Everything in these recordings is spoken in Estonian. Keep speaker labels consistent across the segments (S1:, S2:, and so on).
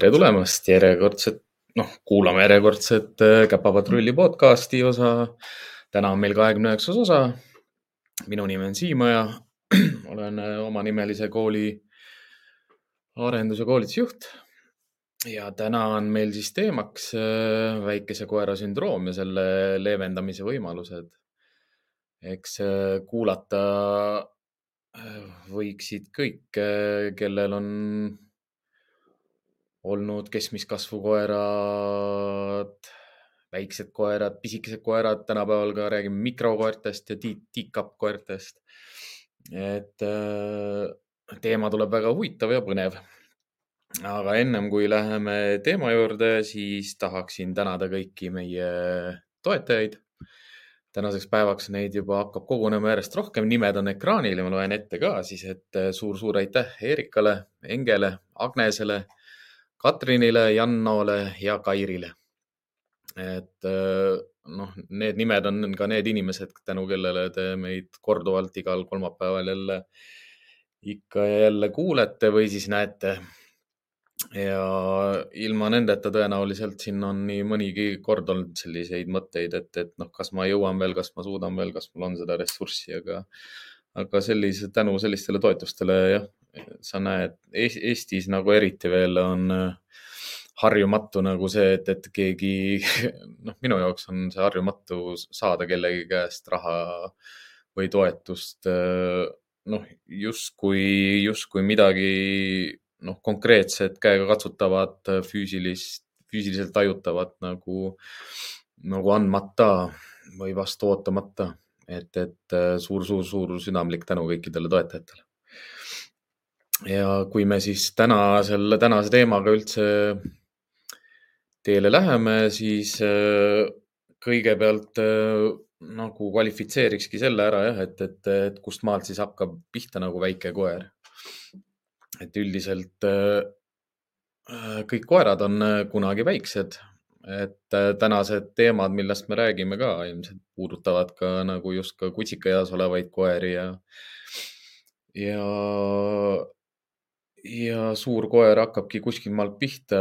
S1: tere tulemast järjekordset, noh, kuulame järjekordset äh, Käpapatrulli podcasti osa. täna on meil kahekümne üheksas osa. minu nimi on Siimaja, olen äh, omanimelise kooli arenduse koolitusjuht. ja täna on meil siis teemaks äh, väikese koera sündroom ja selle leevendamise võimalused. eks kuulata võiksid kõik, kellel on olnud keskmist kasvu koerad, väiksed koerad, pisikesed koerad, tänapäeval ka räägime mikrokoertest ja tiik-kapp koertest. et teema tuleb väga huvitav ja põnev. aga ennem kui läheme teema juurde, siis tahaksin tänada kõiki meie toetajaid tänaseks päevaks neid juba hakkab kogunema järjest rohkem, nimed on ekraanil ja ma loen ette ka siis, et suur-suur aitäh Eerikale, Engele, Agnesele, Katrinile, Jannole ja Kairile. et noh, need nimed on ka need inimesed, tänu kellele te meid korduvalt igal kolmapäeval jälle ikka ja jälle kuulete või siis näete ja ilma nendeta tõenäoliselt siin on nii mõnigi kord olnud selliseid mõtteid, et, et noh, kas ma jõuan veel, kas ma suudan veel, kas mul on seda ressurssi, aga, aga sellise, tänu sellistele toetustele jah, sa näed Eestis nagu eriti veel on äh, harjumatu nagu see, et, et keegi, noh, minu jaoks on see harjumatu saada kellegi käest raha või toetust. Äh, noh, justkui, justkui midagi noh, konkreetset käegakatsutavat füüsilist, füüsiliselt tajutavat nagu, nagu andmata või vastu ootamata. et, et suur-suur-suur südamlik tänu kõikidele toetajatele. Ja kui me siis täna selle tänase teemaga üldse teele läheme, siis äh, kõigepealt äh, nagu kvalifitseerikski selle ära jah, et, et, et kust maalt siis hakkab pihta nagu väike koer. Et üldiselt äh, kõik koerad on kunagi väiksed, et tänased teemad, millest me räägime ka ilmselt puudutavad ka nagu just ka kutsikaeas olevaid koeri ja, ja, ja suur koer hakkabki kuskil maalt pihta.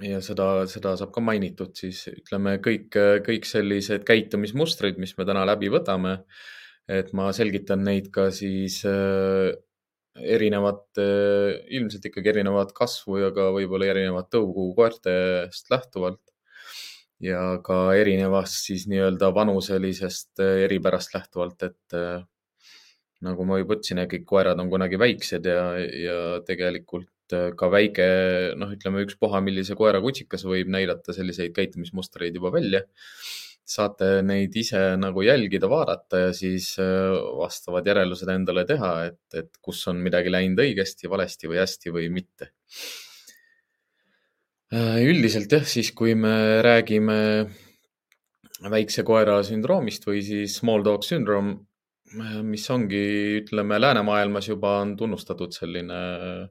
S1: ja seda, seda saab ka mainitud, siis ütleme kõik, kõik sellised käitumismustrid, mis me täna läbi võtame. et ma selgitan neid ka siis erinevat, eh, ilmselt ikkagi erinevat kasvu ja ka võib-olla erinevat tõugu koertest lähtuvalt. ja ka erinevast siis nii-öelda vanuselisest eh, eripärast lähtuvalt, et nagu ma juba ütlesin, kõik koerad on kunagi väiksed ja, ja tegelikult ka väike, noh, ütleme ükspuha, millise koera kutsikas võib näidata selliseid käitumismustreid juba välja saate neid ise nagu jälgida, vaadata ja siis äh, vastavad järeldused endale teha, et, et kus on midagi läinud õigesti, valesti või hästi või mitte. Äh, üldiselt jah, siis kui me räägime väikse koera sündroomist või siis small dog syndrome, mis ongi, ütleme, läänemaailmas juba on tunnustatud selline äh,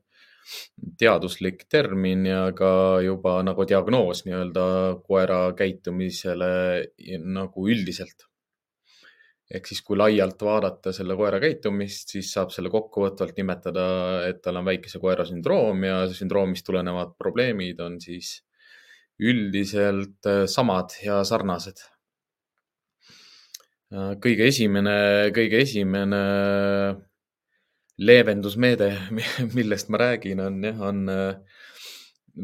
S1: teaduslik termin ja ka juba nagu diagnoos nii-öelda koera käitumisele nagu üldiselt. ehk siis, kui laialt vaadata selle koera käitumist, siis saab selle kokkuvõtvalt nimetada, et tal on väikese koera sündroom ja sündroomist tulenevad probleemid on siis üldiselt samad ja sarnased. Kõige esimene, kõige esimene leevendusmeede, millest ma räägin, on jah, on äh,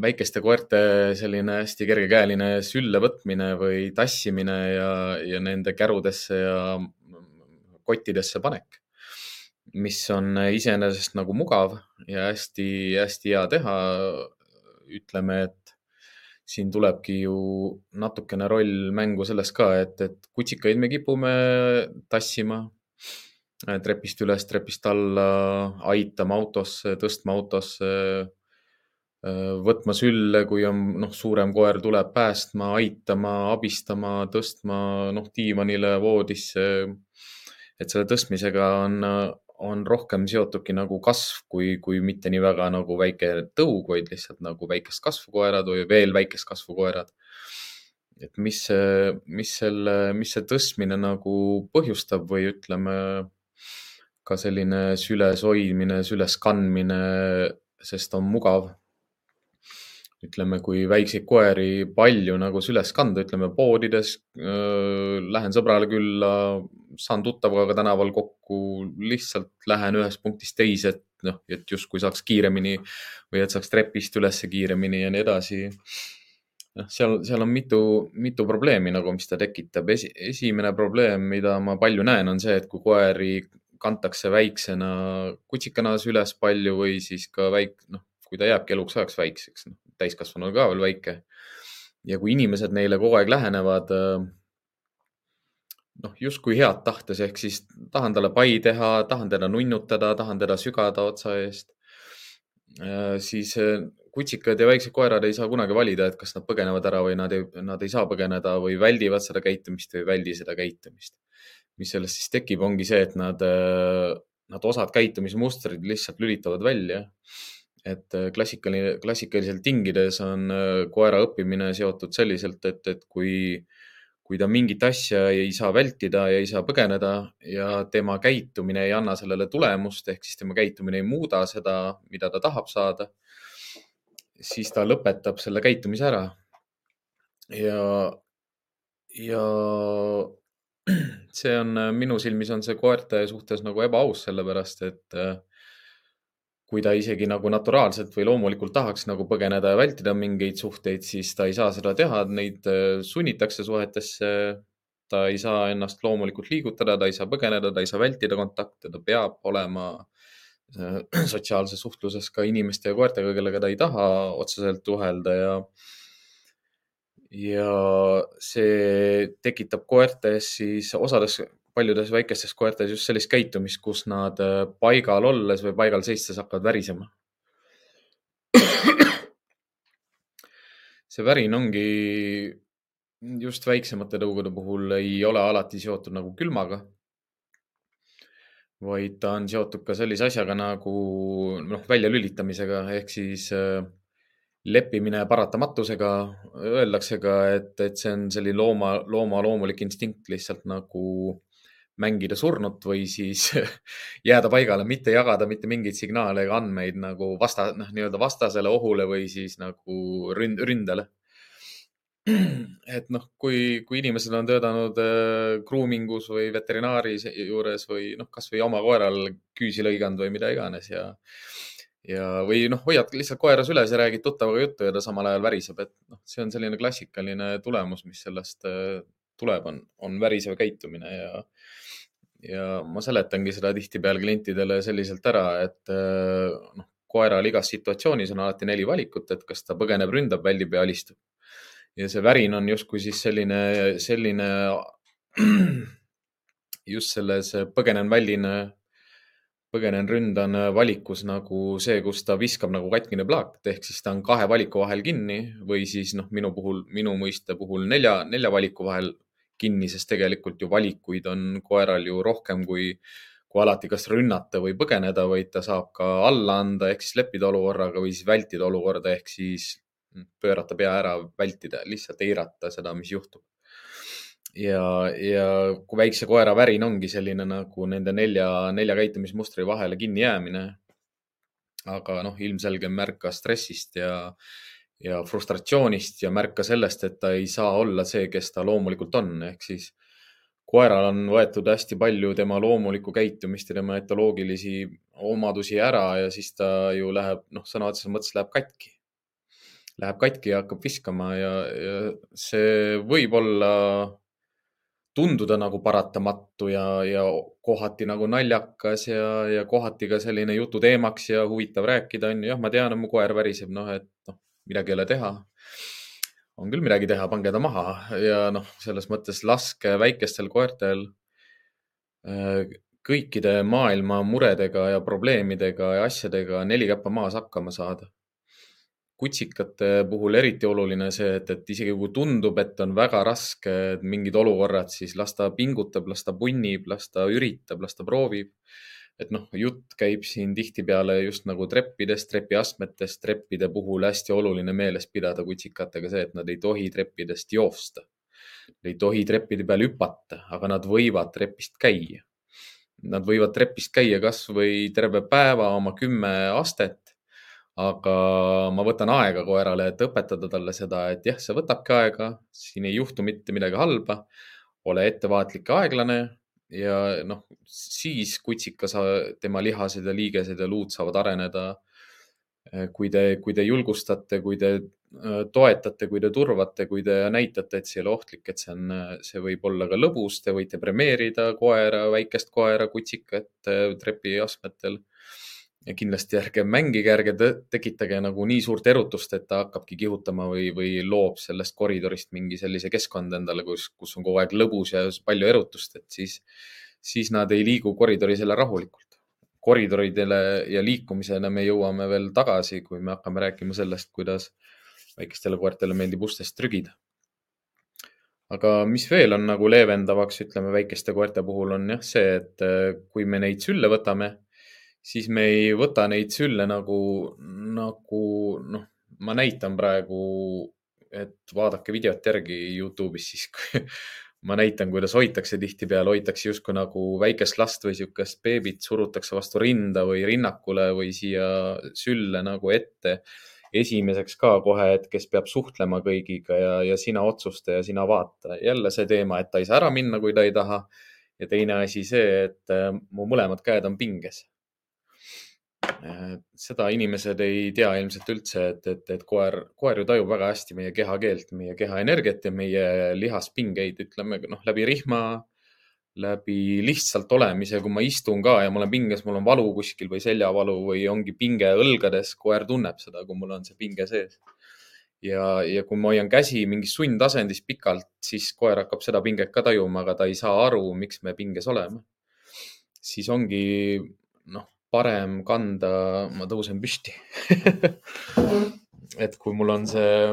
S1: väikeste koerte selline hästi kergekäeline sülle võtmine või tassimine ja, ja nende kärudesse ja kottidesse panek, mis on iseenesest nagu mugav ja hästi-hästi hea teha. ütleme, et siin tulebki ju natukene roll mängu selles ka, et, et kutsikaid me kipume tassima trepist üles, trepist alla, aitama autosse, tõstma autosse, võtma sülle, kui on noh, suurem koer tuleb päästma, aitama, abistama, tõstma noh, diivanile, voodisse. et selle tõstmisega on, on rohkem seotudki nagu kasv, kui, kui mitte nii väga nagu väike tõug, vaid lihtsalt nagu väikest kasvu koerad või veel väikest kasvu koerad et mis mis selle, mis see tõstmine nagu põhjustab või ütleme ka selline süles hoidmine, süles kandmine, sest on mugav ütleme, kui väikseid koeri palju nagu süles kanda, ütleme poodides, lähen sõbrale külla, saan tuttavaga tänaval kokku, lihtsalt lähen ühest punktist teise, et noh, et justkui saaks kiiremini või et saaks trepist ülesse kiiremini ja nii edasi. noh, seal, seal on mitu, mitu probleemi nagu, mis ta tekitab Esi,. esimene probleem, mida ma palju näen, on see, et kui koeri kantakse väiksena kutsikana üles palju või siis ka väik-, noh, kui ta jääbki eluks ajaks väikseks, noh, täiskasvanu ka veel väike. ja kui inimesed neile kogu aeg lähenevad, äh, noh, justkui head tahtes, ehk siis tahan talle pai teha, tahan teda nunnutada, tahan teda sügada otsa eest, äh, siis äh, kutsikad ja väiksed koerad ei saa kunagi valida, et kas nad põgenevad ära või nad ei, nad ei saa põgeneda või väldivad seda käitumist või ei väldi seda käitumist. mis sellest siis tekib, ongi see, et nad, nad osad käitumismustrid lihtsalt lülitavad välja et äh, klassikaline, klassikaliselt tingides on äh, koera õppimine seotud selliselt, et, et kui, kui ta mingit asja ei saa vältida ja ei saa põgeneda ja tema käitumine ei anna sellele tulemust, ehk siis tema käitumine ei muuda seda, mida ta tahab saada, siis ta lõpetab selle käitumise ära. ja, ja see on minu silmis on see koerte suhtes nagu ebaaus, sellepärast et äh, kui ta isegi nagu naturaalselt või loomulikult tahaks nagu põgeneda ja vältida mingeid suhteid, siis ta ei saa seda teha, neid äh, sunnitakse suhetesse. ta ei saa ennast loomulikult liigutada, ta ei saa põgeneda, ta ei saa vältida kontakte, ta peab olema äh, sotsiaalses suhtluses ka inimeste ja koertega, kellega ta ei taha otseselt suhelda ja ja see tekitab koertes siis osades paljudes väikestes koertes just sellist käitumist, kus nad äh, paigal olles või paigal seistes hakkavad värisema. see värin ongi just väiksemate tõugude puhul ei ole alati seotud nagu külmaga, vaid ta on seotud ka sellise asjaga nagu noh, väljalülitamisega ehk siis äh, leppimine paratamatusega. Öeldakse ka, et, et see on selline looma, looma loomulik instinkt lihtsalt nagu mängida surnut või siis jääda paigale, mitte jagada mitte mingeid signaale ega andmeid nagu vasta, noh, nii-öelda vastasele ohule või siis nagu ründ, ründele. et noh, kui, kui inimesed on töötanud äh, grooming us või veterinaari juures või noh, kasvõi oma koeral küüsi lõiganud või mida iganes ja ja, või noh, hoiad lihtsalt koera süles ja räägid tuttavaga juttu ja ta samal ajal väriseb, et noh, see on selline klassikaline tulemus, mis sellest äh, tuleb, on, on värisev käitumine ja ja ma seletangi seda tihtipeale klientidele selliselt ära, et äh, noh, koeral igas situatsioonis on alati neli valikut, et kas ta põgeneb, ründab, väldib ja alistub. ja see värin on justkui siis selline, selline just selles põgenen, väldin, põgenen, ründan valikus nagu see, kus ta viskab nagu katkine plaat ehk siis ta on kahe valiku vahel kinni või siis noh, minu puhul, minu mõiste puhul nelja, nelja valiku vahel kinni, sest tegelikult ju valikuid on koeral ju rohkem kui, kui alati kas rünnata või põgeneda, vaid ta saab ka alla anda ehk siis leppida olukorraga või siis vältida olukorda ehk siis pöörata pea ära, vältida, lihtsalt eirata seda, mis juhtub. ja, ja kui väikse koera värin ongi selline nagu nende nelja, nelja käitumismustri vahele kinni jäämine. aga noh, ilmselge märk ka stressist ja ja frustratsioonist ja märk ka sellest, et ta ei saa olla see, kes ta loomulikult on, ehk siis koeral on võetud hästi palju tema loomulikku käitumist ja tema etoloogilisi omadusi ära ja siis ta ju läheb, noh, sõna otseses mõttes läheb katki. Läheb katki ja hakkab viskama ja, ja see võib olla, tunduda nagu paratamatu ja, ja kohati nagu naljakas ja, ja kohati ka selline jututeemaks ja huvitav rääkida on ju. jah, ma tean, et mu koer väriseb, noh, et noh, midagi ei ole teha. on küll midagi teha, pange ta maha ja noh, selles mõttes laske väikestel koertel äh, kõikide maailma muredega ja probleemidega ja asjadega neli käppa maas hakkama saada. kutsikate puhul eriti oluline see, et, et isegi kui tundub, et on väga raske mingid olukorrad, siis las ta pingutab, las ta punnib, las ta üritab, las ta proovib et noh, jutt käib siin tihtipeale just nagu treppidest, trepiastmetest, treppide puhul hästi oluline meeles pidada kutsikatega see, et nad ei tohi treppidest joosta. Ei tohi treppide peal hüpata, aga nad võivad trepist käia. Nad võivad trepist käia kasvõi terve päeva oma kümme astet, aga ma võtan aega koerale, et õpetada talle seda, et jah, see võtabki aega, siin ei juhtu mitte midagi halba. ole ettevaatlik ja aeglane ja noh, siis kutsikas, tema lihased ja liigesed ja luud saavad areneda. kui te, kui te julgustate, kui te äh, toetate, kui te turvate, kui te näitate, et see ei ole ohtlik, et see on, see võib olla ka lõbus, te võite premeerida koera, väikest koera, kutsikat äh, trepiastmetel ja kindlasti ärge mängige, ärge tekitage nagu nii suurt erutust, et ta hakkabki kihutama või, või loob sellest koridorist mingi sellise keskkonna endale, kus, kus on kogu aeg lõbus ja palju erutust, et siis, siis nad ei liigu koridoris jälle rahulikult. koridoridele ja liikumisele me jõuame veel tagasi, kui me hakkame rääkima sellest, kuidas väikestele koertele meeldib ustest trügida. aga mis veel on nagu leevendavaks, ütleme väikeste koerte puhul on jah see, et kui me neid sülle võtame siis me ei võta neid sülle nagu, nagu noh, ma näitan praegu, et vaadake videot järgi Youtube'is, siis ma näitan, kuidas hoitakse tihtipeale, hoitakse justkui nagu väikest last või niisugust beebit surutakse vastu rinda või rinnakule või siia sülle nagu ette. esimeseks ka kohe, et kes peab suhtlema kõigiga ja, ja sina otsusta ja sina vaata. jälle see teema, et ta ei saa ära minna, kui ta ei taha. ja teine asi see, et äh, mu mõlemad käed on pinges seda inimesed ei tea ilmselt üldse, et, et, et koer, koer ju tajub väga hästi meie kehakeelt, meie keha energiat ja meie lihaspingeid, ütleme noh, läbi rihma, läbi lihtsalt olemise, kui ma istun ka ja ma olen pinges, mul on valu kuskil või seljavalu või ongi pinge õlgades, koer tunneb seda, kui mul on see pinge sees. ja, ja kui ma hoian käsi mingis sundasendis pikalt, siis koer hakkab seda pinget ka tajuma, aga ta ei saa aru, miks me pinges oleme. siis ongi noh parem kanda, ma tõusen püsti. Et kui mul on see,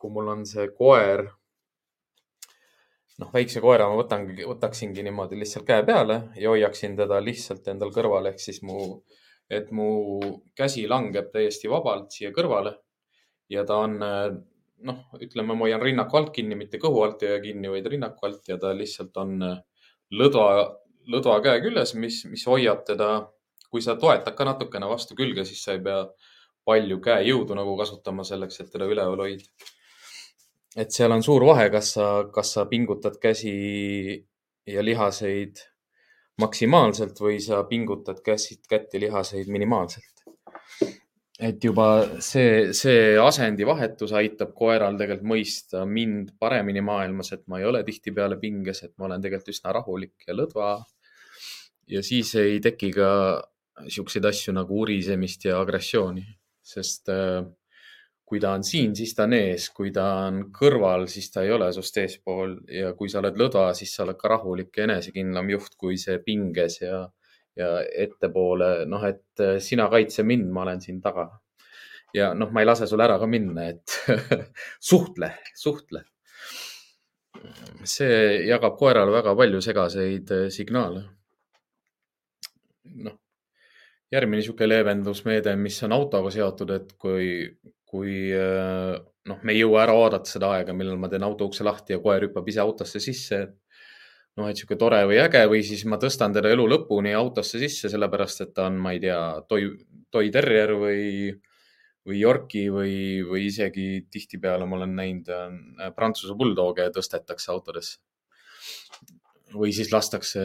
S1: kui mul on see koer, noh, väikse koera ma võtangi, võtaksingi niimoodi lihtsalt käe peale ja hoiaksin teda lihtsalt endal kõrval, ehk siis mu, et mu käsi langeb täiesti vabalt siia kõrvale ja ta on, noh, ütleme, ma hoian rinnaku alt kinni, mitte kõhu alt ei hoia kinni, vaid rinnaku alt ja ta lihtsalt on lõdva, lõdva käe küljes, mis, mis hoiab teda kui sa toetad ka natukene vastu külge, siis sa ei pea palju käejõudu nagu kasutama selleks, et teda üleval hoida. et seal on suur vahe, kas sa, kas sa pingutad käsi ja lihaseid maksimaalselt või sa pingutad käsid, kätt ja lihaseid minimaalselt. et juba see, see asendivahetus aitab koeral tegelikult mõista mind paremini maailmas, et ma ei ole tihtipeale pinges, et ma olen tegelikult üsna rahulik ja lõdva. ja siis ei teki ka siukseid asju nagu urisemist ja agressiooni, sest äh, kui ta on siin, siis ta on ees, kui ta on kõrval, siis ta ei ole sinust eespool ja kui sa oled lõdva, siis sa oled ka rahulik ja enesekindlam juht, kui see pinges ja, ja ettepoole, noh, et äh, sina kaitse mind, ma olen siin taga. ja noh, ma ei lase sul ära ka minna, et suhtle, suhtle. see jagab koerale väga palju segaseid äh, signaale. noh järgmine niisugune leevendusmeede, mis on autoga seotud, et kui, kui äh, noh, me ei jõua ära oodata seda aega, millal ma teen auto ukse lahti ja koer hüppab ise autosse sisse, noh, et niisugune tore või äge või siis ma tõstan teda elu lõpuni autosse sisse, sellepärast et ta on, ma ei tea, toi, toi terrier või, või Yorki või, või isegi tihtipeale ma olen näinud äh, Prantsuse buldooge tõstetakse autodesse. või siis lastakse,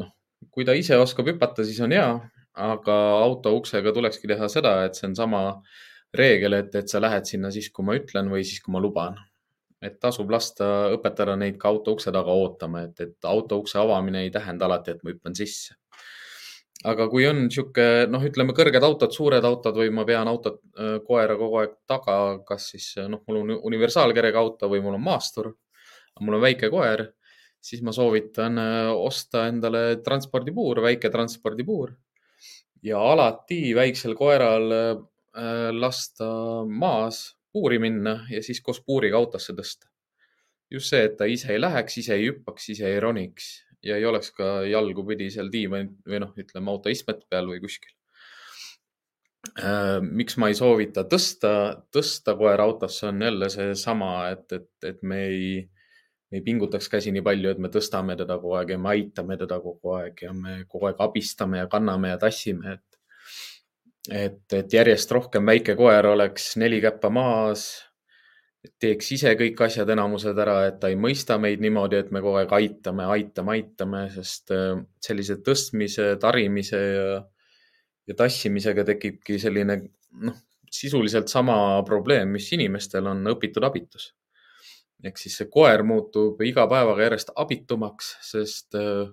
S1: noh, kui ta ise oskab hüpata, siis on hea aga auto uksega tulekski teha seda, et see on sama reegel, et, et sa lähed sinna siis, kui ma ütlen või siis, kui ma luban. et tasub lasta õpetada neid ka auto ukse taga ootama, et, et auto ukse avamine ei tähenda alati, et ma hüppan sisse. aga kui on niisugune, noh, ütleme kõrged autod, suured autod või ma pean autot, äh, koera kogu aeg taga, kas siis noh, mul on universaalkerega auto või mul on maastur, mul on väike koer, siis ma soovitan äh, osta endale transpordipuur, väike transpordipuur ja alati väiksel koeral äh, lasta maas puuri minna ja siis koos puuriga autosse tõsta. just see, et ta ise ei läheks, ise ei hüppaks, ise ei roniks ja ei oleks ka jalgupidi seal diivani või noh, ütleme auto istmete peal või kuskil. Äh, miks ma ei soovita tõsta, tõsta koera autosse, on jälle seesama, et, et, et me ei me ei pingutaks käsi nii palju, et me tõstame teda kogu aeg ja me aitame teda kogu aeg ja me kogu aeg abistame ja kanname ja tassime, et et, et järjest rohkem väike koer oleks neli käppa maas, teeks ise kõik asjad enamused ära, et ta ei mõista meid niimoodi, et me kogu aeg aitame, aitame, aitame, sest äh, sellise tõstmise, tarimise ja, ja tassimisega tekibki selline noh, sisuliselt sama probleem, mis inimestel on õpitud abitus. Ehk siis see koer muutub iga päevaga järjest abitumaks, sest äh,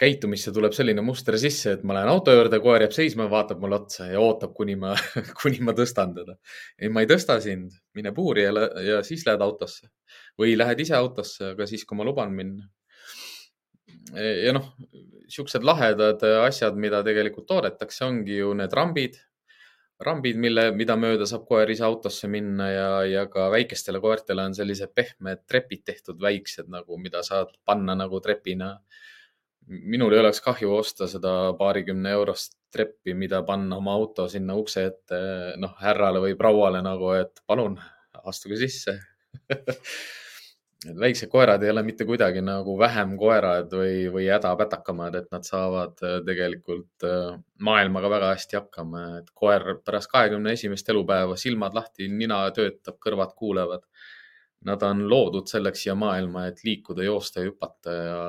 S1: käitumisse tuleb selline muster sisse, et ma lähen auto juurde, koer jääb seisma, vaatab mulle otsa ja ootab, kuni ma, kuni ma tõstan teda. ei, ma ei tõsta sind, mine puuri ja, ja siis lähed autosse või lähed ise autosse, aga siis, kui ma luban minna. ja noh, siuksed lahedad asjad, mida tegelikult toodetakse, ongi ju need rambid, rambid, mille, mida mööda saab koer ise autosse minna ja, ja ka väikestele koertele on sellised pehmed trepid tehtud, väiksed nagu, mida saad panna nagu trepina. Minul ei oleks kahju osta seda paarikümne eurost treppi, mida panna oma auto sinna ukse ette, noh, härrale või prouale nagu, et palun astuge sisse et väiksed koerad ei ole mitte kuidagi nagu vähem koerad või, või hädapätakamad, et nad saavad äh, tegelikult äh, maailmaga väga hästi hakkama, et koer pärast kahekümne esimest elupäeva, silmad lahti, nina töötab, kõrvad kuulevad. Nad on loodud selleks siia maailma, et liikuda, joosta ja hüpata ja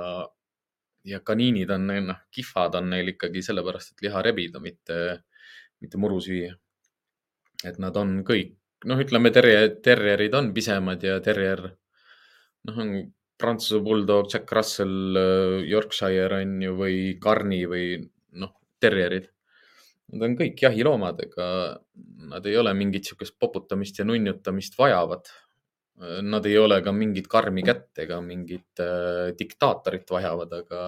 S1: ja kaniinid on, noh, kihvad on neil ikkagi sellepärast, et liha rebida, mitte, mitte muru süüa. et nad on kõik, noh, ütleme terje, terjerid on pisemad ja terjer, noh, on Prantsuse bulldog, Jack Russell, Yorkshire on ju või Carni või noh, terjerid. Nad on kõik jahiloomad, ega nad ei ole mingit sihukest poputamist ja nunnutamist vajavad Nad ei ole ka mingit karmi kätt ega mingit äh, diktaatorit vajavad, aga,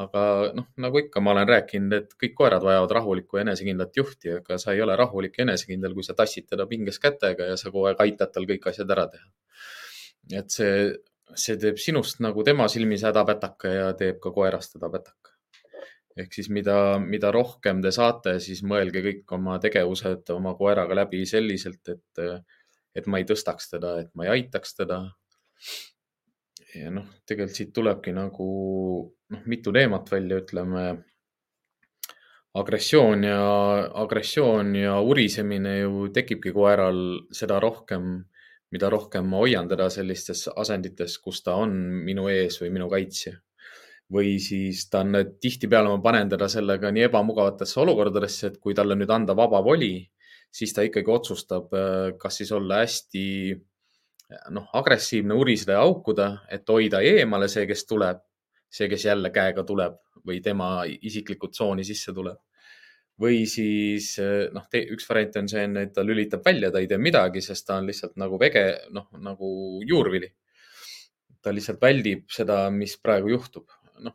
S1: aga noh, nagu ikka, ma olen rääkinud, et kõik koerad vajavad rahulikku ja enesekindlat juhti, aga sa ei ole rahulik ja enesekindel, kui sa tassid teda pinges kätega ja sa kogu aeg aitad tal kõik asjad ära teha. Et see, see teeb sinust nagu tema silmis hädapätaka ja teeb ka koerast hädapätaka. ehk siis mida, mida rohkem te saate, siis mõelge kõik oma tegevused oma koeraga läbi selliselt, et et ma ei tõstaks teda, et ma ei aitaks teda. ja noh, tegelikult siit tulebki nagu noh, mitu teemat välja, ütleme. agressioon ja, agressioon ja urisemine ju tekibki koeral seda rohkem, mida rohkem ma hoian teda sellistes asendites, kus ta on minu ees või minu kaitsja või siis ta on, tihtipeale ma panen teda sellega nii ebamugavatesse olukordadesse, et kui talle nüüd anda vaba voli, siis ta ikkagi otsustab, äh, kas siis olla hästi noh, agressiivne, uriseda ja haukuda, et hoida eemale see, kes tuleb, see, kes jälle käega tuleb või tema isiklikku tsooni sisse tuleb. Või siis äh, noh, üks variant on see, et ta lülitab välja, ta ei tee midagi, sest ta on lihtsalt nagu vege, noh nagu juurvili. ta lihtsalt väldib seda, mis praegu juhtub. noh,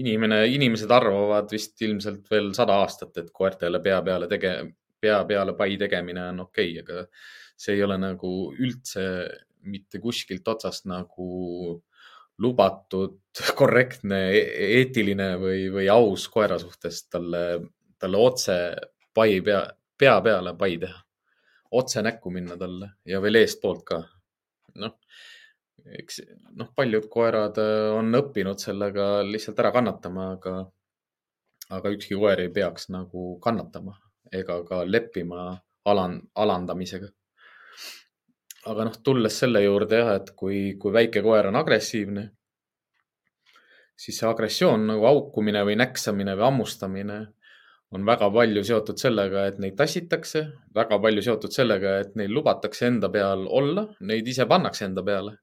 S1: inimene, inimesed arvavad vist ilmselt veel sada aastat, et koertele pea peale tege-, pea peale pai tegemine on okei okay,, aga see ei ole nagu üldse mitte kuskilt otsast nagu lubatud, korrektne, e-, eetiline või, või aus koera suhtes talle, talle otse pai pea, pea peale pai teha. otse näkku minna talle ja veel eestpoolt ka. noh, eks noh, paljud koerad äh, on õppinud sellega lihtsalt ära kannatama, aga, aga ükski koer ei peaks nagu kannatama ega ka leppima alan-, alandamisega. aga noh, tulles selle juurde jah, et kui, kui väike koer on agressiivne, siis see agressioon nagu haukumine või näksamine või hammustamine on väga palju seotud sellega, et neid tassitakse, väga palju seotud sellega, et neil lubatakse enda peal olla, neid ise pannakse enda peale.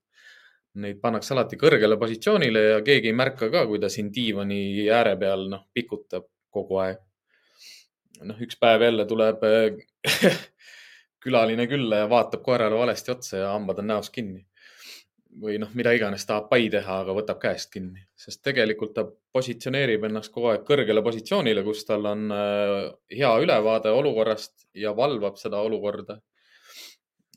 S1: Neid pannakse alati kõrgele positsioonile ja keegi ei märka ka, kui ta siin diivani ääre peal noh, pikutab kogu aeg noh, üks päev jälle tuleb äh, külaline külla ja vaatab koerale valesti otsa ja hambad on näost kinni. Või noh, mida iganes tahab pai teha, aga võtab käest kinni, sest tegelikult ta positsioneerib ennast kogu aeg kõrgele positsioonile, kus tal on äh, hea ülevaade olukorrast ja valvab seda olukorda.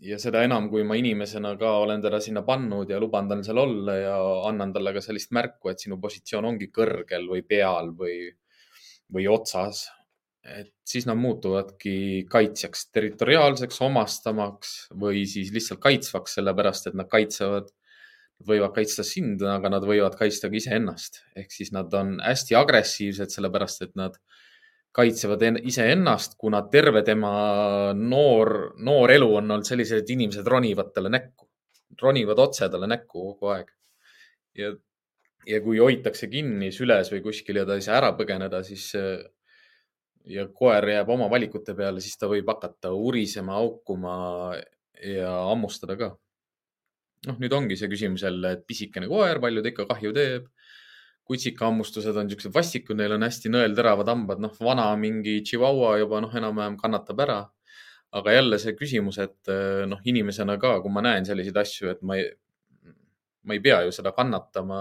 S1: ja seda enam, kui ma inimesena ka olen teda sinna pannud ja luban tal seal olla ja annan talle ka sellist märku, et sinu positsioon ongi kõrgel või peal või, või otsas et siis nad muutuvadki kaitsjaks, territoriaalseks, omastamaks või siis lihtsalt kaitsvaks, sellepärast et nad kaitsevad, võivad kaitsta sind, aga nad võivad kaitsta ka iseennast. ehk siis nad on hästi agressiivsed, sellepärast et nad kaitsevad iseennast, kuna terve tema noor, noor elu on olnud sellised, et inimesed ronivad talle näkku, ronivad otse talle näkku kogu aeg. ja, ja kui hoitakse kinni süles või kuskil ja ta ei saa ära põgeneda, siis ja koer jääb oma valikute peale, siis ta võib hakata urisema, haukuma ja hammustada ka. Noh, nüüd ongi see küsimus jälle, et pisikene koer, palju ta ikka kahju teeb kutsikahammustused on niisugused vastikud, neil on hästi nõelteravad hambad, noh, vana mingi Chihuahua juba noh, enam-vähem kannatab ära. aga jälle see küsimus, et noh, inimesena ka, kui ma näen selliseid asju, et ma ei, ma ei pea ju seda kannatama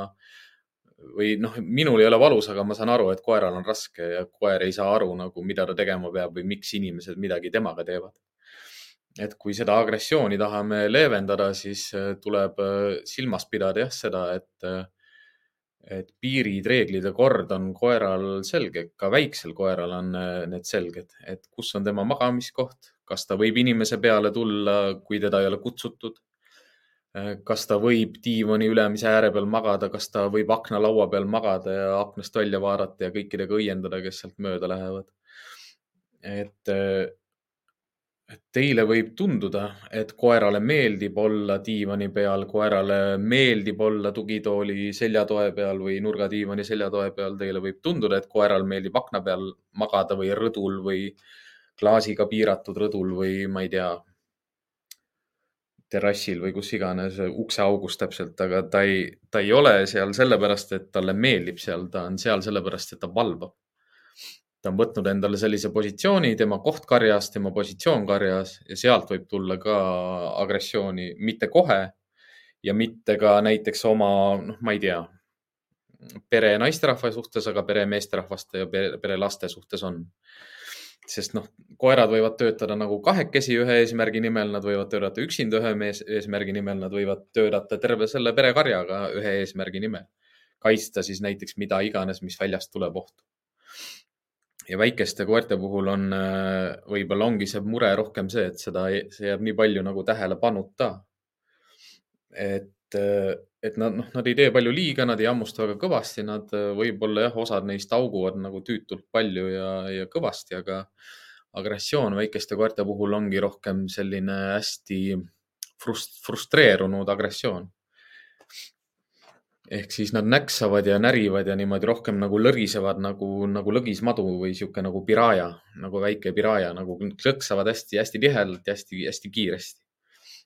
S1: või noh, minul ei ole valus, aga ma saan aru, et koeral on raske ja koer ei saa aru nagu, mida ta tegema peab või miks inimesed midagi temaga teevad. Et kui seda agressiooni tahame leevendada, siis tuleb silmas pidada jah, seda, et et piirid, reeglid ja kord on koeral selge, ka väiksel koeral on äh, need selged, et kus on tema magamiskoht, kas ta võib inimese peale tulla, kui teda ei ole kutsutud. Äh, kas ta võib diivani ülemise ääre peal magada, kas ta võib aknalaua peal magada ja aknast välja vaadata ja kõikidega õiendada, kes sealt mööda lähevad. äh, et teile võib tunduda, et koerale meeldib olla diivani peal, koerale meeldib olla tugitooli seljatoe peal või nurgadiivani seljatoe peal. Teile võib tunduda, et koeral meeldib akna peal magada või rõdul või klaasiga piiratud rõdul või ma ei tea, terrassil või kus iganes ukseaugus täpselt, aga ta ei, ta ei ole seal sellepärast, et talle meeldib seal, ta on seal sellepärast, et ta valvab ta on võtnud endale sellise positsiooni, tema koht karjas, tema positsioon karjas ja sealt võib tulla ka agressiooni, mitte kohe ja mitte ka näiteks oma, noh, ma ei tea, pere naisterahva suhtes, aga pere meesterahvaste ja pere, pere laste suhtes on. sest noh, koerad võivad töötada nagu kahekesi ühe eesmärgi nimel, nad võivad töötada üksinda ühe mees, eesmärgi nimel, nad võivad töötada terve selle perekarjaga ühe eesmärgi nimel. kaitsta siis näiteks mida iganes, mis väljast tuleb ohtu ja väikeste koerte puhul on, äh, võib-olla ongi see mure rohkem see, et seda, see jääb nii palju nagu tähelepanuta. et, äh, et nad, noh, nad ei tee palju liiga, nad ei hammusta väga kõvasti, nad äh, võib-olla jah, osad neist hauguvad nagu tüütult palju ja, ja kõvasti, aga agressioon väikeste koerte puhul ongi rohkem selline hästi frust-, frustreerunud agressioon ehk siis nad näksavad ja närivad ja niimoodi rohkem nagu lõrisevad nagu, nagu lõgismadu või sihuke nagu piraja, nagu väike piraja, nagu klõksavad hästi-hästi tihedalt ja hästi-hästi kiiresti.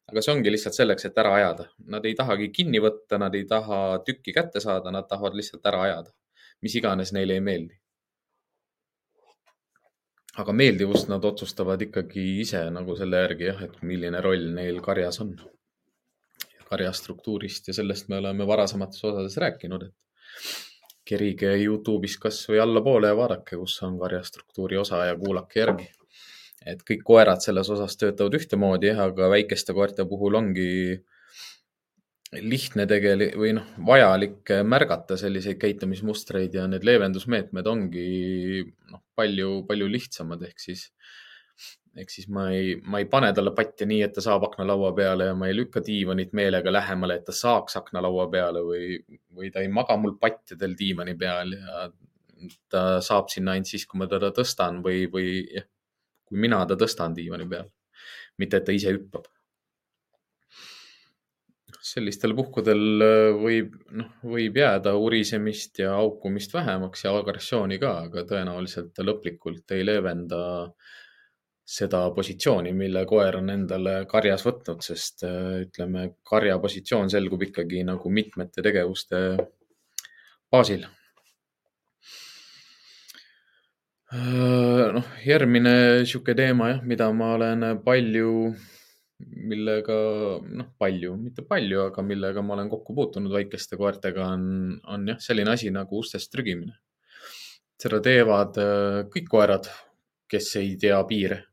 S1: aga see ongi lihtsalt selleks, et ära ajada. Nad ei tahagi kinni võtta, nad ei taha tükki kätte saada, nad tahavad lihtsalt ära ajada, mis iganes neile ei meeldi. aga meeldivust nad otsustavad ikkagi ise nagu selle järgi jah, et milline roll neil karjas on karjastruktuurist ja sellest me oleme varasemates osades rääkinud, et kerige Youtube'is kasvõi allapoole ja vaadake, kus on karjastruktuuri osa ja kuulake järgi. et kõik koerad selles osas töötavad ühtemoodi, aga väikeste koerte puhul ongi lihtne tegeli- või noh, vajalik märgata selliseid käitumismustreid ja need leevendusmeetmed ongi noh, palju, palju lihtsamad, ehk siis ehk siis ma ei, ma ei pane talle patja nii, et ta saab aknalaua peale ja ma ei lükka diivanit meelega lähemale, et ta saaks aknalaua peale või, või ta ei maga mul patjadel diivani peal ja ta saab sinna ainult siis, kui ma teda tõstan või, või jah, kui mina ta tõstan diivani peal, mitte et ta ise hüppab. sellistel puhkudel äh, võib, noh, võib jääda urisemist ja haukumist vähemaks ja agressiooni ka, aga tõenäoliselt ta lõplikult ei leevenda äh, seda positsiooni, mille koer on endale karjas võtnud, sest äh, ütleme, karja positsioon selgub ikkagi nagu mitmete tegevuste baasil. Äh, noh, järgmine sihuke teema jah, mida ma olen palju, millega noh, palju, mitte palju, aga millega ma olen kokku puutunud väikeste koertega on, on jah, selline asi nagu ustest trügimine. seda teevad äh, kõik koerad, kes ei tea piire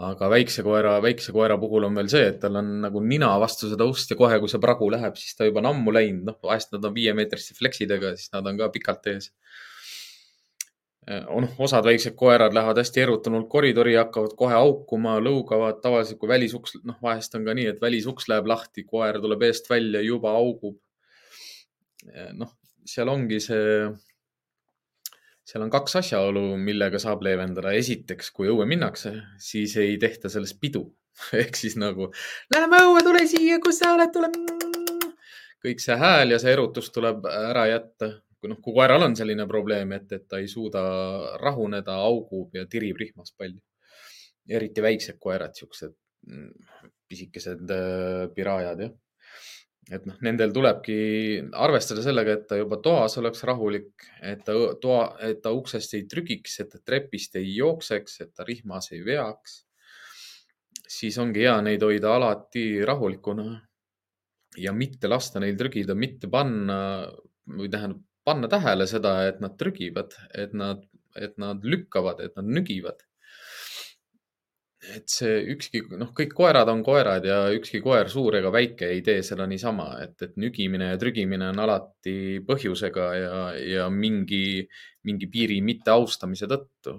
S1: aga väikse koera, väikse koera puhul on veel see, et tal on nagu nina vastu seda ust ja kohe, kui see pragu läheb, siis ta juba on ammu läinud, noh, vahest nad on viiemeetriste fleksidega, siis nad on ka pikalt ees. noh, osad väiksed koerad lähevad hästi erutunult koridori, hakkavad kohe haukuma, lõugavad, tavaliselt kui välisuks, noh, vahest on ka nii, et välisuks läheb lahti, koer tuleb eest välja, juba haugub. noh, seal ongi see seal on kaks asjaolu, millega saab leevendada. esiteks, kui õue minnakse, siis ei tehta sellest pidu ehk siis nagu lähme õue, tule siia, kus sa oled, tule. kõik see hääl ja see erutus tuleb ära jätta. kui noh, kui koeral on selline probleem, et, et ta ei suuda rahuneda, augub ja tirib rihmas palju. eriti väiksed koerad, siuksed mm, pisikesed äh, pirajad, jah et noh, nendel tulebki arvestada sellega, et ta juba toas oleks rahulik, et ta toa, et ta uksest ei trügiks, et ta trepist ei jookseks, et ta rihmas ei veaks. siis ongi hea neid hoida alati rahulikuna ja mitte lasta neil trügida, mitte panna või tähendab, panna tähele seda, et nad trügivad, et nad, et nad lükkavad, et nad nügivad et see ükski, noh, kõik koerad on koerad ja ükski koer, suur ega väike, ei tee seda niisama, et, et nügimine ja trügimine on alati põhjusega ja, ja mingi, mingi piiri mitteaustamise tõttu.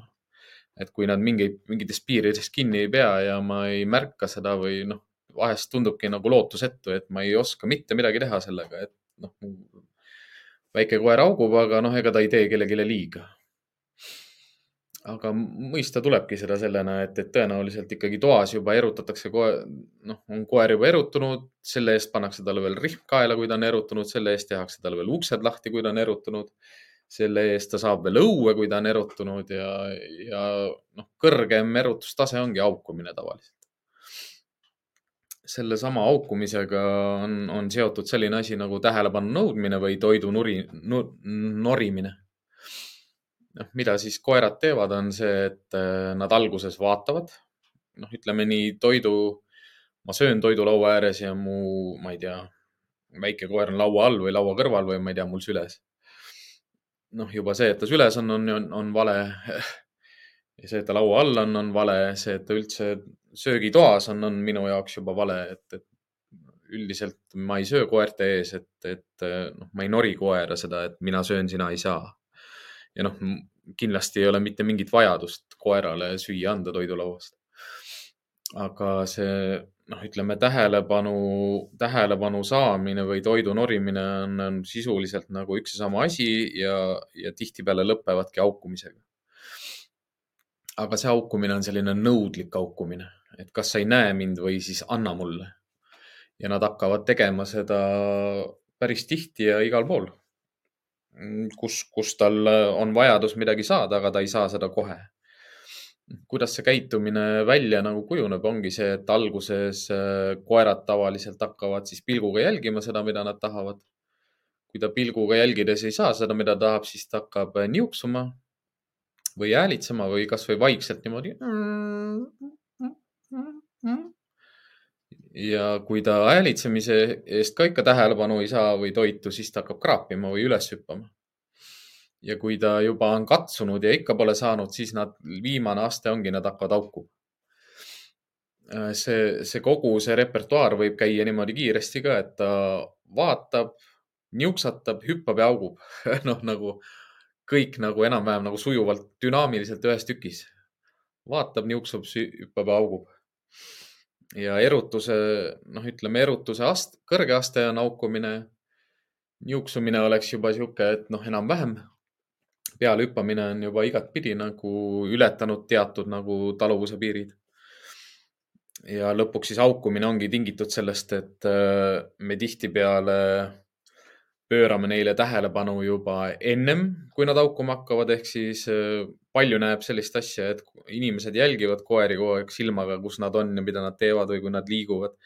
S1: et kui nad mingeid, mingitest piiridest kinni ei pea ja ma ei märka seda või noh, vahest tundubki nagu lootusetu, et ma ei oska mitte midagi teha sellega, et noh, väike koer augub, aga noh, ega ta ei tee kellelegi liiga aga mõista tulebki seda sellena, et, et tõenäoliselt ikkagi toas juba erutatakse koer, noh, on koer juba erutunud, selle eest pannakse talle veel rihm kaela, kui ta on erutunud, selle eest tehakse talle veel uksed lahti, kui ta on erutunud. selle eest ta saab veel õue, kui ta on erutunud ja, ja noh, kõrgem erutustase ongi haukumine tavaliselt. sellesama haukumisega on, on seotud selline asi nagu tähelepanu nõudmine või toidu nuri, norimine noh, mida siis koerad teevad, on see, et äh, nad alguses vaatavad, noh, ütleme nii toidu, ma söön toidu laua ääres ja mu, ma ei tea, väike koer on laua all või laua kõrval või ma ei tea, mul süles. noh, juba see, et ta süles on, on, on, on vale. ja see, et ta laua all on, on vale, see, et ta üldse söögitoas on, on minu jaoks juba vale, et, et üldiselt ma ei söö koerte ees, et, et noh, ma ei nori koera seda, et mina söön, sina ei saa ja noh, kindlasti ei ole mitte mingit vajadust koerale süüa anda toidulauast. aga see noh, ütleme tähelepanu, tähelepanu saamine või toidu norimine on, on sisuliselt nagu üks ja sama asi ja, ja tihtipeale lõpevadki haukumisega. aga see haukumine on selline nõudlik haukumine, et kas sa ei näe mind või siis anna mulle. ja nad hakkavad tegema seda päris tihti ja igal pool kus, kus tal on vajadus midagi saada, aga ta ei saa seda kohe. kuidas see käitumine välja nagu kujuneb, ongi see, et alguses äh, koerad tavaliselt hakkavad siis pilguga jälgima seda, mida nad tahavad. kui ta pilguga jälgides ei saa seda, mida tahab, siis ta hakkab äh, niuksuma või häälitsema või kasvõi vaikselt niimoodi ja kui ta häälitsemise eest ka ikka tähelepanu ei saa või toitu, siis ta hakkab kraapima või üles hüppama. ja kui ta juba on katsunud ja ikka pole saanud, siis nad, viimane aste ongi, nad hakkavad haukuma. see, see kogu see repertuaar võib käia niimoodi kiiresti ka, et ta vaatab, niuksatab, hüppab ja haugub noh, nagu kõik nagu enam-vähem nagu sujuvalt, dünaamiliselt ühes tükis. vaatab, niuksub, hüppab ja haugub ja erutuse, noh, ütleme erutuse ast-, kõrge aste on haukumine. niuksumine oleks juba sihuke, et noh, enam-vähem. pealehüppamine on juba igatpidi nagu ületanud teatud nagu taluvuse piirid. ja lõpuks siis haukumine ongi tingitud sellest, et äh, me tihtipeale pöörame neile tähelepanu juba ennem, kui nad haukuma hakkavad, ehk siis äh, palju näeb sellist asja, et inimesed jälgivad koeri kogu aeg silmaga, kus nad on ja mida nad teevad või kui nad liiguvad.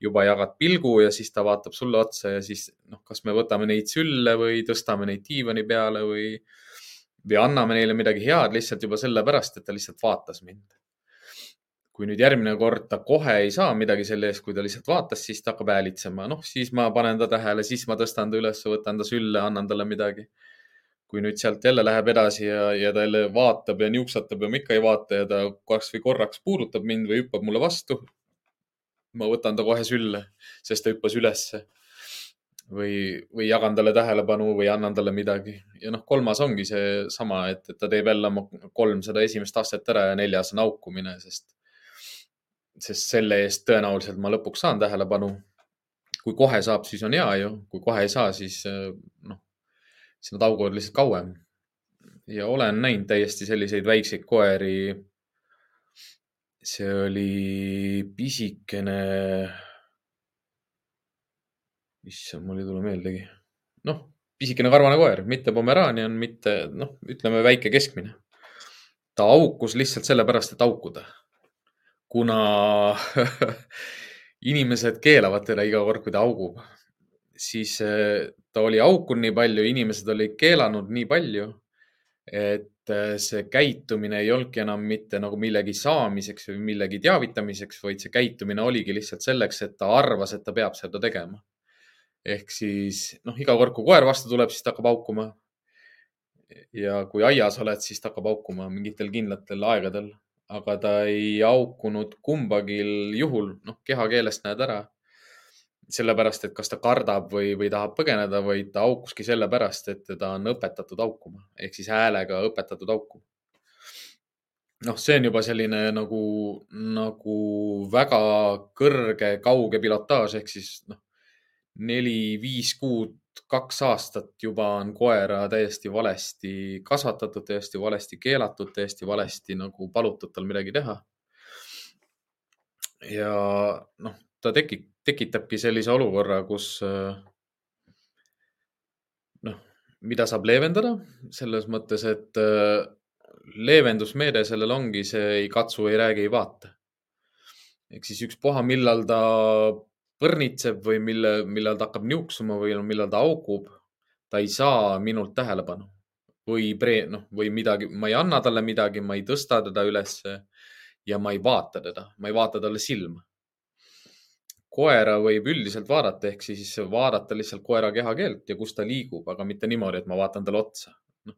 S1: juba jagad pilgu ja siis ta vaatab sulle otsa ja siis noh, kas me võtame neid sülle või tõstame neid diivani peale või, või anname neile midagi head lihtsalt juba sellepärast, et ta lihtsalt vaatas mind kui nüüd järgmine kord ta kohe ei saa midagi selle eest, kui ta lihtsalt vaatas, siis ta hakkab häälitsema, noh, siis ma panen ta tähele, siis ma tõstan ta üles, võtan ta sülle, annan talle midagi. kui nüüd sealt jälle läheb edasi ja, ja ta jälle vaatab ja niuksatab ja ma ikka ei vaata ja ta kasvõi korraks puudutab mind või hüppab mulle vastu. ma võtan ta kohe sülle, sest ta hüppas ülesse. või, või jagan talle tähelepanu või annan talle midagi ja noh, kolmas ongi seesama, et, et ta teeb jälle oma kolm seda esimest astet ära ja neljas on haukumine, sest sest selle eest tõenäoliselt ma lõpuks saan tähelepanu. kui kohe saab, siis on hea ju, kui kohe ei saa, siis eh, noh, siis nad hauguvad lihtsalt kauem. ja olen näinud täiesti selliseid väikseid koeri. see oli pisikene. issand, mul ei tule meeldegi. noh, pisikene karvane koer, mitte Pomeraanian, mitte noh, ütleme väike keskmine. ta aukus lihtsalt sellepärast, et aukuda. Kuna inimesed keelavad teda iga kord, kui ta augub, siis eh, ta oli aukunud nii palju, inimesed olid keelanud nii palju, et eh, see käitumine ei olnudki enam mitte nagu millegi saamiseks või millegi teavitamiseks, vaid see käitumine oligi lihtsalt selleks, et ta arvas, et ta peab seda tegema. ehk siis noh, iga kord, kui koer vastu tuleb, siis ta hakkab haukuma. ja kui aias oled, siis ta hakkab haukuma mingitel kindlatel aegadel aga ta ei haukunud kumbagi juhul, noh, kehakeelest näed ära. sellepärast, et kas ta kardab või, või tahab põgeneda, vaid ta haukuski sellepärast, et teda on õpetatud haukuma ehk siis häälega õpetatud haukuma. noh, see on juba selline nagu, nagu väga kõrge, kauge pilotaaž ehk siis noh, neli-viis kuud kaks aastat juba on koera täiesti valesti kasvatatud, täiesti valesti keelatud, täiesti valesti nagu palutud tal midagi teha. ja noh, ta tekib, tekitabki sellise olukorra, kus noh, mida saab leevendada selles mõttes, et leevendusmeede sellel ongi see ei katsu, ei räägi, ei vaata. ehk siis ükspuha, millal ta põrnitseb või mille, millal ta hakkab niuksuma või millal ta augub, ta ei saa minult tähelepanu või pre-, noh, või midagi, ma ei anna talle midagi, ma ei tõsta teda ülesse ja ma ei vaata teda, ma ei vaata talle silma. koera võib üldiselt vaadata, ehk siis vaadata lihtsalt koera kehakeelt ja kus ta liigub, aga mitte niimoodi, et ma vaatan talle otsa. noh,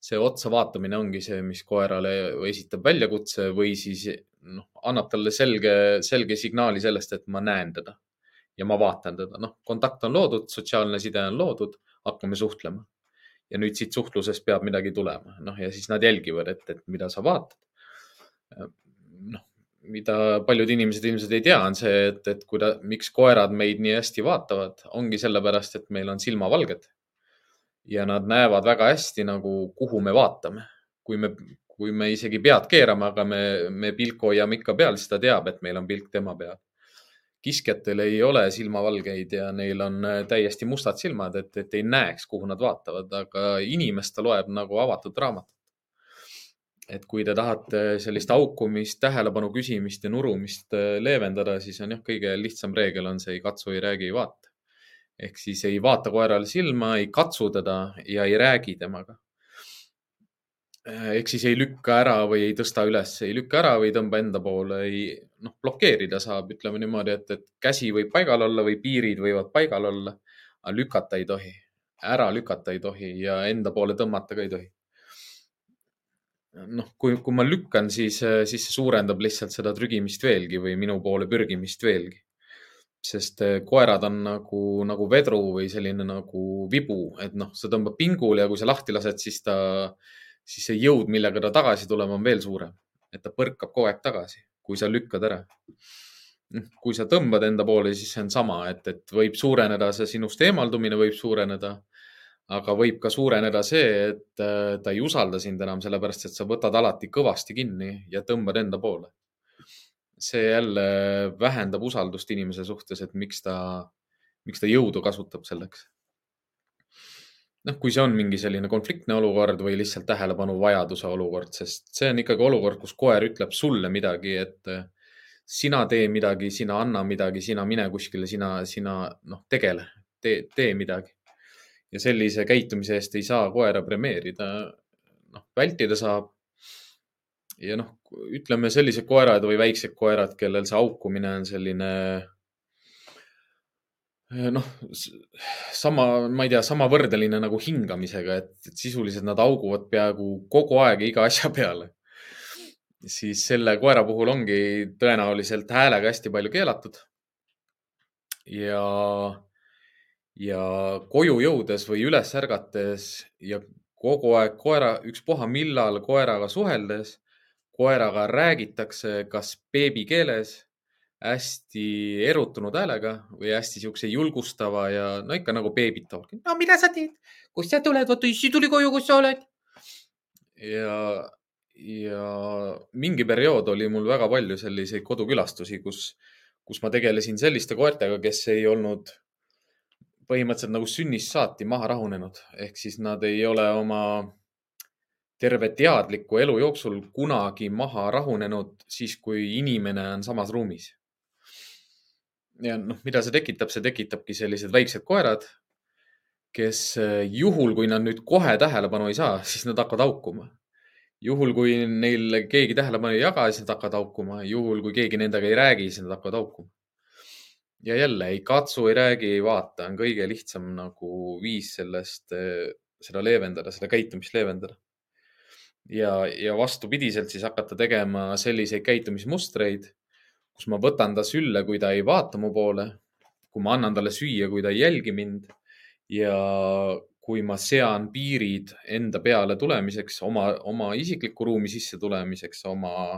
S1: see otsa vaatamine ongi see, mis koerale esitab väljakutse või siis noh, annab talle selge, selge signaali sellest, et ma näen teda ja ma vaatan teda, noh, kontakt on loodud, sotsiaalne side on loodud, hakkame suhtlema. ja nüüd siit suhtlusest peab midagi tulema, noh ja siis nad jälgivad, et, et mida sa vaatad. noh, mida paljud inimesed ilmselt ei tea, on see, et, et kuida-, miks koerad meid nii hästi vaatavad, ongi sellepärast, et meil on silmavalged. ja nad näevad väga hästi nagu, kuhu me vaatame. kui me, kui me isegi pead keerame, aga me, me pilku hoiame ikka peal, siis ta teab, et meil on pilk tema peal kiskjatel ei ole silmavalgeid ja neil on äh, täiesti mustad silmad, et, et ei näeks, kuhu nad vaatavad, aga inimest ta loeb nagu avatud raamatut. et kui te tahate sellist haukumist, tähelepanu küsimist ja nurumist äh, leevendada, siis on jah, kõige lihtsam reegel on see ei katsu, ei räägi, ei vaata. ehk siis ei vaata koerale silma, ei katsu teda ja ei räägi temaga ehk siis ei lükka ära või ei tõsta üles, ei lükka ära või ei tõmba enda poole, ei noh, blokeerida saab, ütleme niimoodi, et, et käsi võib paigal olla või piirid võivad paigal olla, aga lükata ei tohi, ära lükata ei tohi ja enda poole tõmmata ka ei tohi. noh, kui, kui ma lükkan, siis, siis see suurendab lihtsalt seda trügimist veelgi või minu poole pürgimist veelgi. sest äh, koerad on nagu, nagu vedru või selline nagu vibu, et noh, sa tõmbad pingul ja kui sa lahti lased, siis ta siis see jõud, millega ta tagasi tuleb, on veel suurem. et ta põrkab kogu aeg tagasi, kui sa lükkad ära. Noh, kui sa tõmbad enda poole, siis see on sama, et, et võib suureneda see sinust eemaldumine võib suureneda, aga võib ka suureneda see, et äh, ta ei usalda sind enam, sellepärast et sa võtad alati kõvasti kinni ja tõmbad enda poole. see jälle vähendab usaldust inimese suhtes, et miks ta, miks ta jõudu kasutab selleks noh, kui see on mingi selline konfliktne olukord või lihtsalt tähelepanu vajaduse olukord, sest see on ikkagi olukord, kus koer ütleb sulle midagi, et eh, sina tee midagi, sina anna midagi, sina mine kuskile, sina, sina noh, tegele, tee, tee midagi. ja sellise käitumise eest ei saa koera premeerida. noh, vältida saab. ja noh, ütleme sellised koerad või väiksed koerad, kellel see haukumine on selline noh, sama, ma ei tea, sama võrdeline nagu hingamisega, et, sisuliselt nad hauguvad peaaegu kogu aeg iga asja peale. siis selle koera puhul ongi tõenäoliselt häälega hästi palju keelatud. ja, ja koju jõudes või üles ärgates ja kogu aeg koera, ükspuha millal koeraga suheldes, koeraga räägitakse kas beebikeeles hästi erutunud häälega või hästi siukse julgustava ja no ikka nagu beebitavalt. no mida sa teed, kust sa tuled, vaata issi tuli koju, kus sa oled. ja, ja mingi periood oli mul väga palju selliseid kodukülastusi, kus, kus ma tegelesin selliste koertega, kes ei olnud põhimõtteliselt nagu sünnist saati maha rahunenud, ehk siis nad ei ole oma terve teadliku elu jooksul kunagi maha rahunenud siis, kui inimene on samas ruumis. Ja noh, mida see tekitab, see tekitabki sellised väiksed koerad, kes juhul, kui nad nüüd kohe tähelepanu ei saa, siis nad hakkavad haukuma. juhul, kui neil keegi tähelepanu ei jaga, siis nad hakkavad haukuma. juhul, kui keegi nendega ei räägi, siis nad hakkavad haukuma. ja jälle ei katsu, ei räägi, ei vaata, on kõige lihtsam nagu viis sellest, seda leevendada, seda käitumist leevendada ja, ja vastupidiselt siis hakata tegema selliseid käitumismustreid, kus ma võtan ta sülle, kui ta ei vaata mu poole, kui ma annan talle süüa, kui ta ei jälgi mind ja kui ma sean piirid enda peale tulemiseks, oma, oma isiklikku ruumi sisse tulemiseks, oma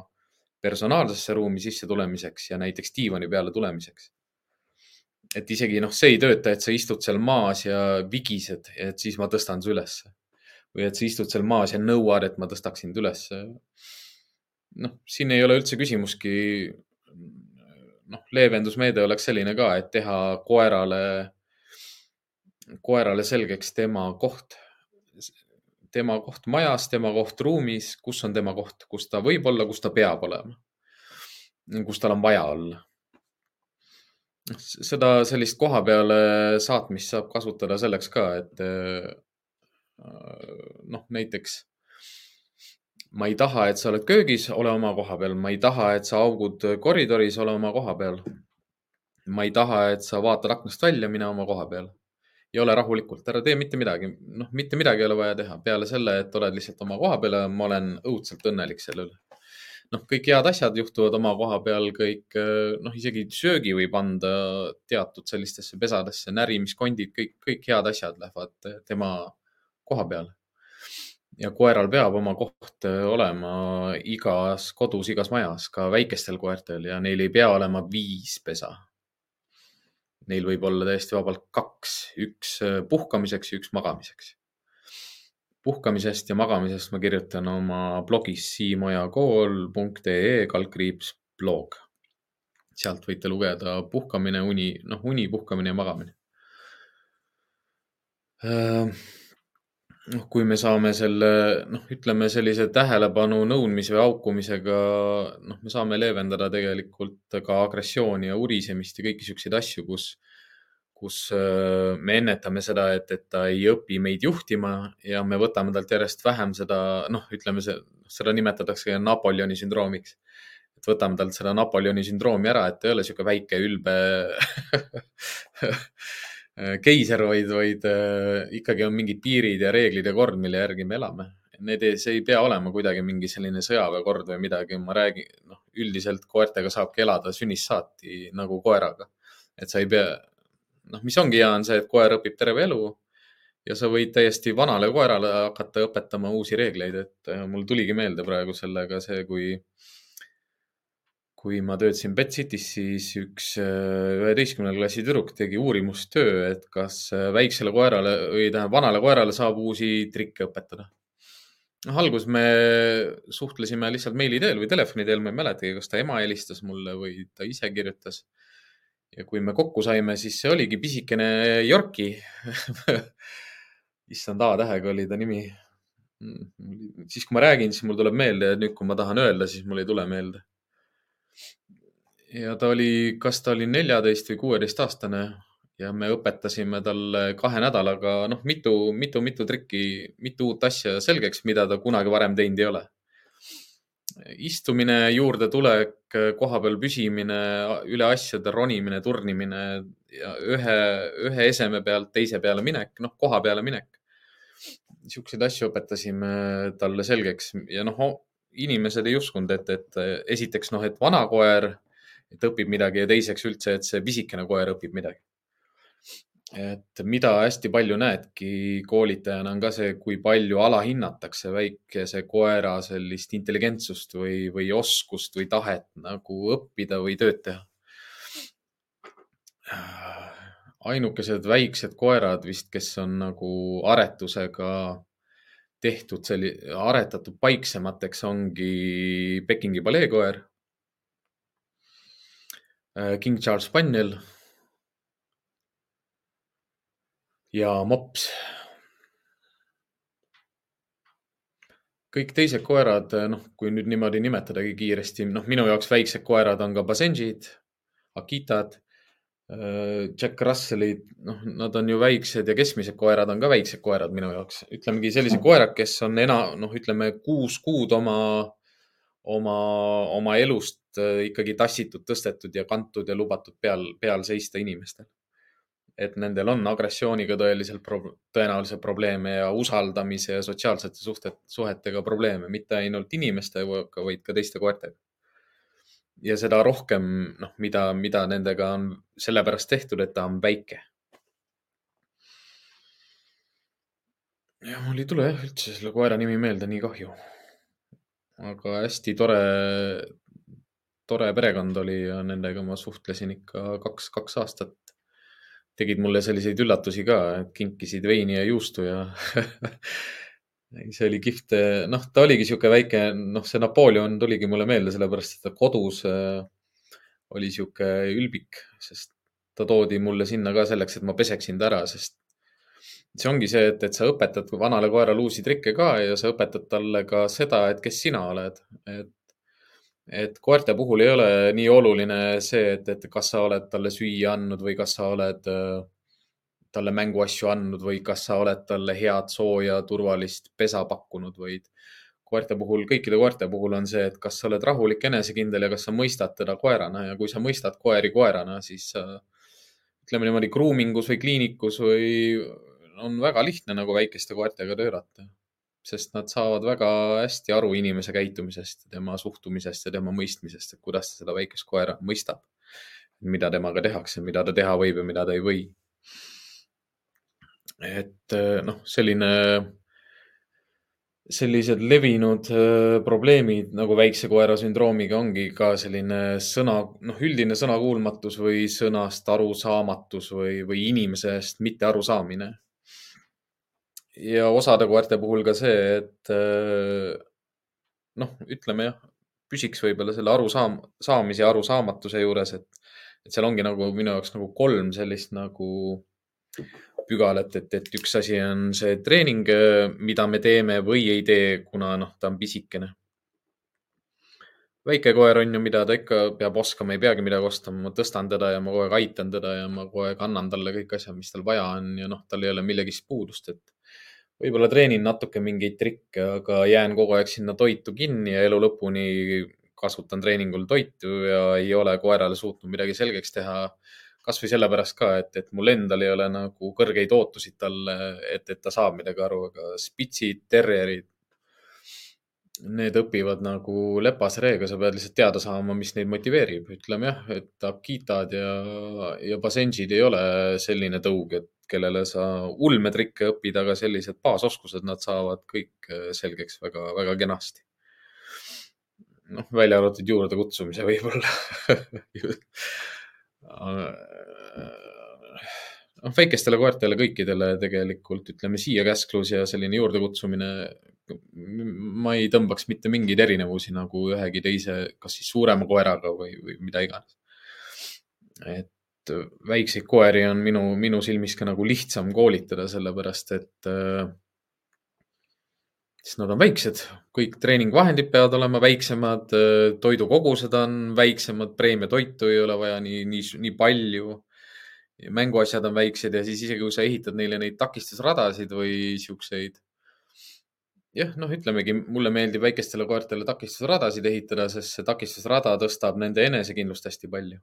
S1: personaalsesse ruumi sisse tulemiseks ja näiteks diivani peale tulemiseks. et isegi noh, see ei tööta, et sa istud seal maas ja vigised, et siis ma tõstan su ülesse või et sa istud seal maas ja nõuad, et ma tõstaks sind ülesse. noh, siin ei ole üldse küsimuski. Noh, leevendusmeede oleks selline ka, et teha koerale, koerale selgeks tema koht, tema koht majas, tema koht ruumis, kus on tema koht, kus ta võib olla, kus ta peab olema, kus tal on vaja olla. Seda sellist koha peale saatmist saab kasutada selleks ka, et noh, näiteks ma ei taha, et sa oled köögis, ole oma koha peal, ma ei taha, et sa augud koridoris, ole oma koha peal. ma ei taha, et sa vaatad aknast välja, mine oma koha peal ja ole rahulikult, ära tee mitte midagi, noh, mitte midagi ei ole vaja teha peale selle, et oled lihtsalt oma koha peal ja ma olen õudselt õnnelik selle üle. noh, kõik head asjad juhtuvad oma koha peal, kõik noh, isegi söögi võib anda teatud sellistesse pesadesse, närimiskondid, kõik, kõik head asjad lähevad tema koha peal. Ja koeral peab oma koht äh, olema igas kodus, igas majas, ka väikestel koertel ja neil ei pea olema viis pesa. Neil võib olla täiesti vabalt kaks, üks äh, puhkamiseks ja üks magamiseks. puhkamisest ja magamisest ma kirjutan oma blogis siimojakool.ee kaldkriips blog. sealt võite lugeda puhkamine, uni, noh, uni, puhkamine ja magamine äh, noh, kui me saame selle, noh, ütleme sellise tähelepanu nõudmise või haukumisega, noh, me saame leevendada tegelikult ka agressiooni ja urisemist ja kõiki siukseid asju, kus, kus äh, me ennetame seda, et, et ta ei õpi meid juhtima ja me võtame talt järjest vähem seda, noh, ütleme, seda nimetatakse Napoleoni sündroomiks. Et võtame talt seda Napoleoni sündroomi ära, et ta ei ole sihuke väike ülbe keiser, vaid, vaid äh, ikkagi on mingid piirid ja reeglid ja kord, mille järgi me elame. Need, see ei pea olema kuidagi mingi selline sõjaväekord või midagi, ma räägin, noh, üldiselt koertega saabki elada sünnist saati nagu koeraga. et sa ei pea, noh, mis ongi hea, on see, et koer õpib terve elu ja sa võid täiesti vanale koerale hakata õpetama uusi reegleid, et äh, mul tuligi meelde praegu sellega see, kui kui ma töötasin Betcity's, siis üks äh, üheteistkümnenda klassi tüdruk tegi uurimustöö, et kas äh, väiksele koerale või tähendab vanale koerale saab uusi trikke õpetada. noh, alguses me suhtlesime lihtsalt meili teel või telefoni teel, ma ei mäletagi, kas ta ema helistas mulle või ta ise kirjutas. ja kui me kokku saime, siis see oligi pisikene Yorki issand, A-tähega oli ta nimi. Mm, siis, kui ma räägin, siis mul tuleb meelde ja nüüd, kui ma tahan öelda, siis mul ei tule meelde ja ta oli, kas ta oli neljateist või kuueteistaastane ja me õpetasime talle kahe nädalaga, noh, mitu, mitu, mitu trikki, mitu uut asja selgeks, mida ta kunagi varem teinud ei ole. istumine, juurdetulek, koha peal püsimine, üle asjade ronimine, turnimine ja ühe, ühe eseme pealt teise peale minek, noh, koha peale minek. niisuguseid asju õpetasime talle selgeks ja noh, inimesed ei uskunud, et, et esiteks noh, et vana koer et õpib midagi ja teiseks üldse, et see pisikene koer õpib midagi. et mida hästi palju näedki koolitajana on ka see, kui palju alahinnatakse väikese koera sellist intelligentsust või, või oskust või tahet nagu õppida või tööd teha. ainukesed väiksed koerad vist, kes on nagu aretusega tehtud selli-, aretatud paiksemateks ongi Pekingi paleekoer, King Charles Spaniel. Ja mops. Kõik teised koerad, noh, kui nüüd niimoodi nimetadagi kiiresti, noh, minu jaoks väiksed koerad on ka Basenjid, Akitad, äh, Jack Russellid, noh, nad on ju väiksed ja keskmised koerad on ka väiksed koerad minu jaoks. ütlemegi sellised koerad, kes on ena-, noh, ütleme kuus kuud oma, oma, oma elust äh, ikkagi tassitud, tõstetud ja kantud ja lubatud peal, peal seista inimestel et nendel on agressiooniga tõeliselt pro tõenäoliselt probleeme ja usaldamise ja sotsiaalsete suhted, suhetega probleeme, mitte ainult inimestega, vaid ka teiste koertega. ja seda rohkem, noh, mida, mida nendega on sellepärast tehtud, et ta on väike. ja mul ei tule jah üldse selle koera nimi meelde, nii kahju. aga hästi tore, tore perekond oli ja nendega ma suhtlesin ikka kaks, kaks aastat tegid mulle selliseid üllatusi ka, et kinkisid veini ja juustu ja see oli kihvt. noh, ta oligi sihuke väike, noh, see Napoleon tuligi mulle meelde, sellepärast et ta kodus äh, oli sihuke ülbik, sest ta toodi mulle sinna ka selleks, et ma peseksin ta ära, sest see ongi see, et, et sa õpetad vanale koerale uusi trikke ka ja sa õpetad talle ka seda, et kes sina oled. et et koerte puhul ei ole nii oluline see, et, et kas sa oled talle süüa andnud või kas sa oled äh, talle mänguasju andnud või kas sa oled talle head sooja turvalist pesa pakkunud, vaid koerte puhul, kõikide koerte puhul on see, et kas sa oled rahulik, enesekindel ja kas sa mõistad teda koerana. Ja kui sa mõistad koeri koerana, siis ütleme niimoodi grooming us või kliinikus või on väga lihtne nagu väikeste koertega töörata sest nad saavad väga hästi aru inimese käitumisest, tema suhtumisest ja tema mõistmisest, et kuidas ta seda väikest koera mõistab. mida temaga tehakse, mida ta teha võib ja mida ta ei või. et eh, noh, selline, sellised levinud eh, probleemid nagu väikse koera sündroomiga ongi ka selline sõna, noh, üldine sõnakuulmatus või sõnast arusaamatus või, või inimesest mitte arusaamine ja osade koerte puhul ka see, et äh, noh, ütleme jah, püsiks võib-olla selle arusaam-, saamise ja arusaamatuse juures, et, et seal ongi nagu minu jaoks nagu kolm sellist nagu pügalat, et, et üks asi on see treening, mida me teeme või ei tee, kuna noh, ta on pisikene. väike koer on ju, mida ta ikka peab oskama, ei peagi midagi ostma, ma tõstan teda ja ma kogu aeg aitan teda ja ma kogu aeg annan talle kõik asjad, mis tal vaja on ja noh, tal ei ole millegist puudust, et võib-olla treenin natuke mingeid trikke, aga jään kogu aeg sinna toitu kinni ja elu lõpuni kasutan treeningul toitu ja ei ole koerale suutnud midagi selgeks teha. kasvõi sellepärast ka, et, et mul endal ei ole nagu kõrgeid ootusid talle, et, et ta saab midagi aru, aga spitsid, terjerid, need õpivad nagu lepase reega, sa pead lihtsalt teada saama, mis neid motiveerib. ütleme jah, et Akitad ja, ja Basenjid ei ole selline tõug, et kellele sa ulmetrikke õpid, aga sellised baasoskused nad saavad kõik äh, selgeks väga, väga kenasti. noh, välja arvatud juurdekutsumise võib-olla noh, väikestele koertele kõikidele tegelikult ütleme siia käsklus ja selline juurdekutsumine ma ei tõmbaks mitte mingeid erinevusi nagu ühegi teise, kas siis suurema koeraga või, või mida iganes. et väikseid koeri on minu, minu silmis ka nagu lihtsam koolitada, sellepärast et äh, siis nad on väiksed, kõik treeningvahendid peavad olema väiksemad, toidukogused on väiksemad, preemiatoitu ei ole vaja nii, nii, nii palju. mänguasjad on väiksed ja siis isegi kui sa ehitad neile neid takistusradasid või siukseid jah, noh, ütlemegi, mulle meeldib väikestele koertele takistusradasid ehitada, sest see takistusrada tõstab nende enesekindlust hästi palju.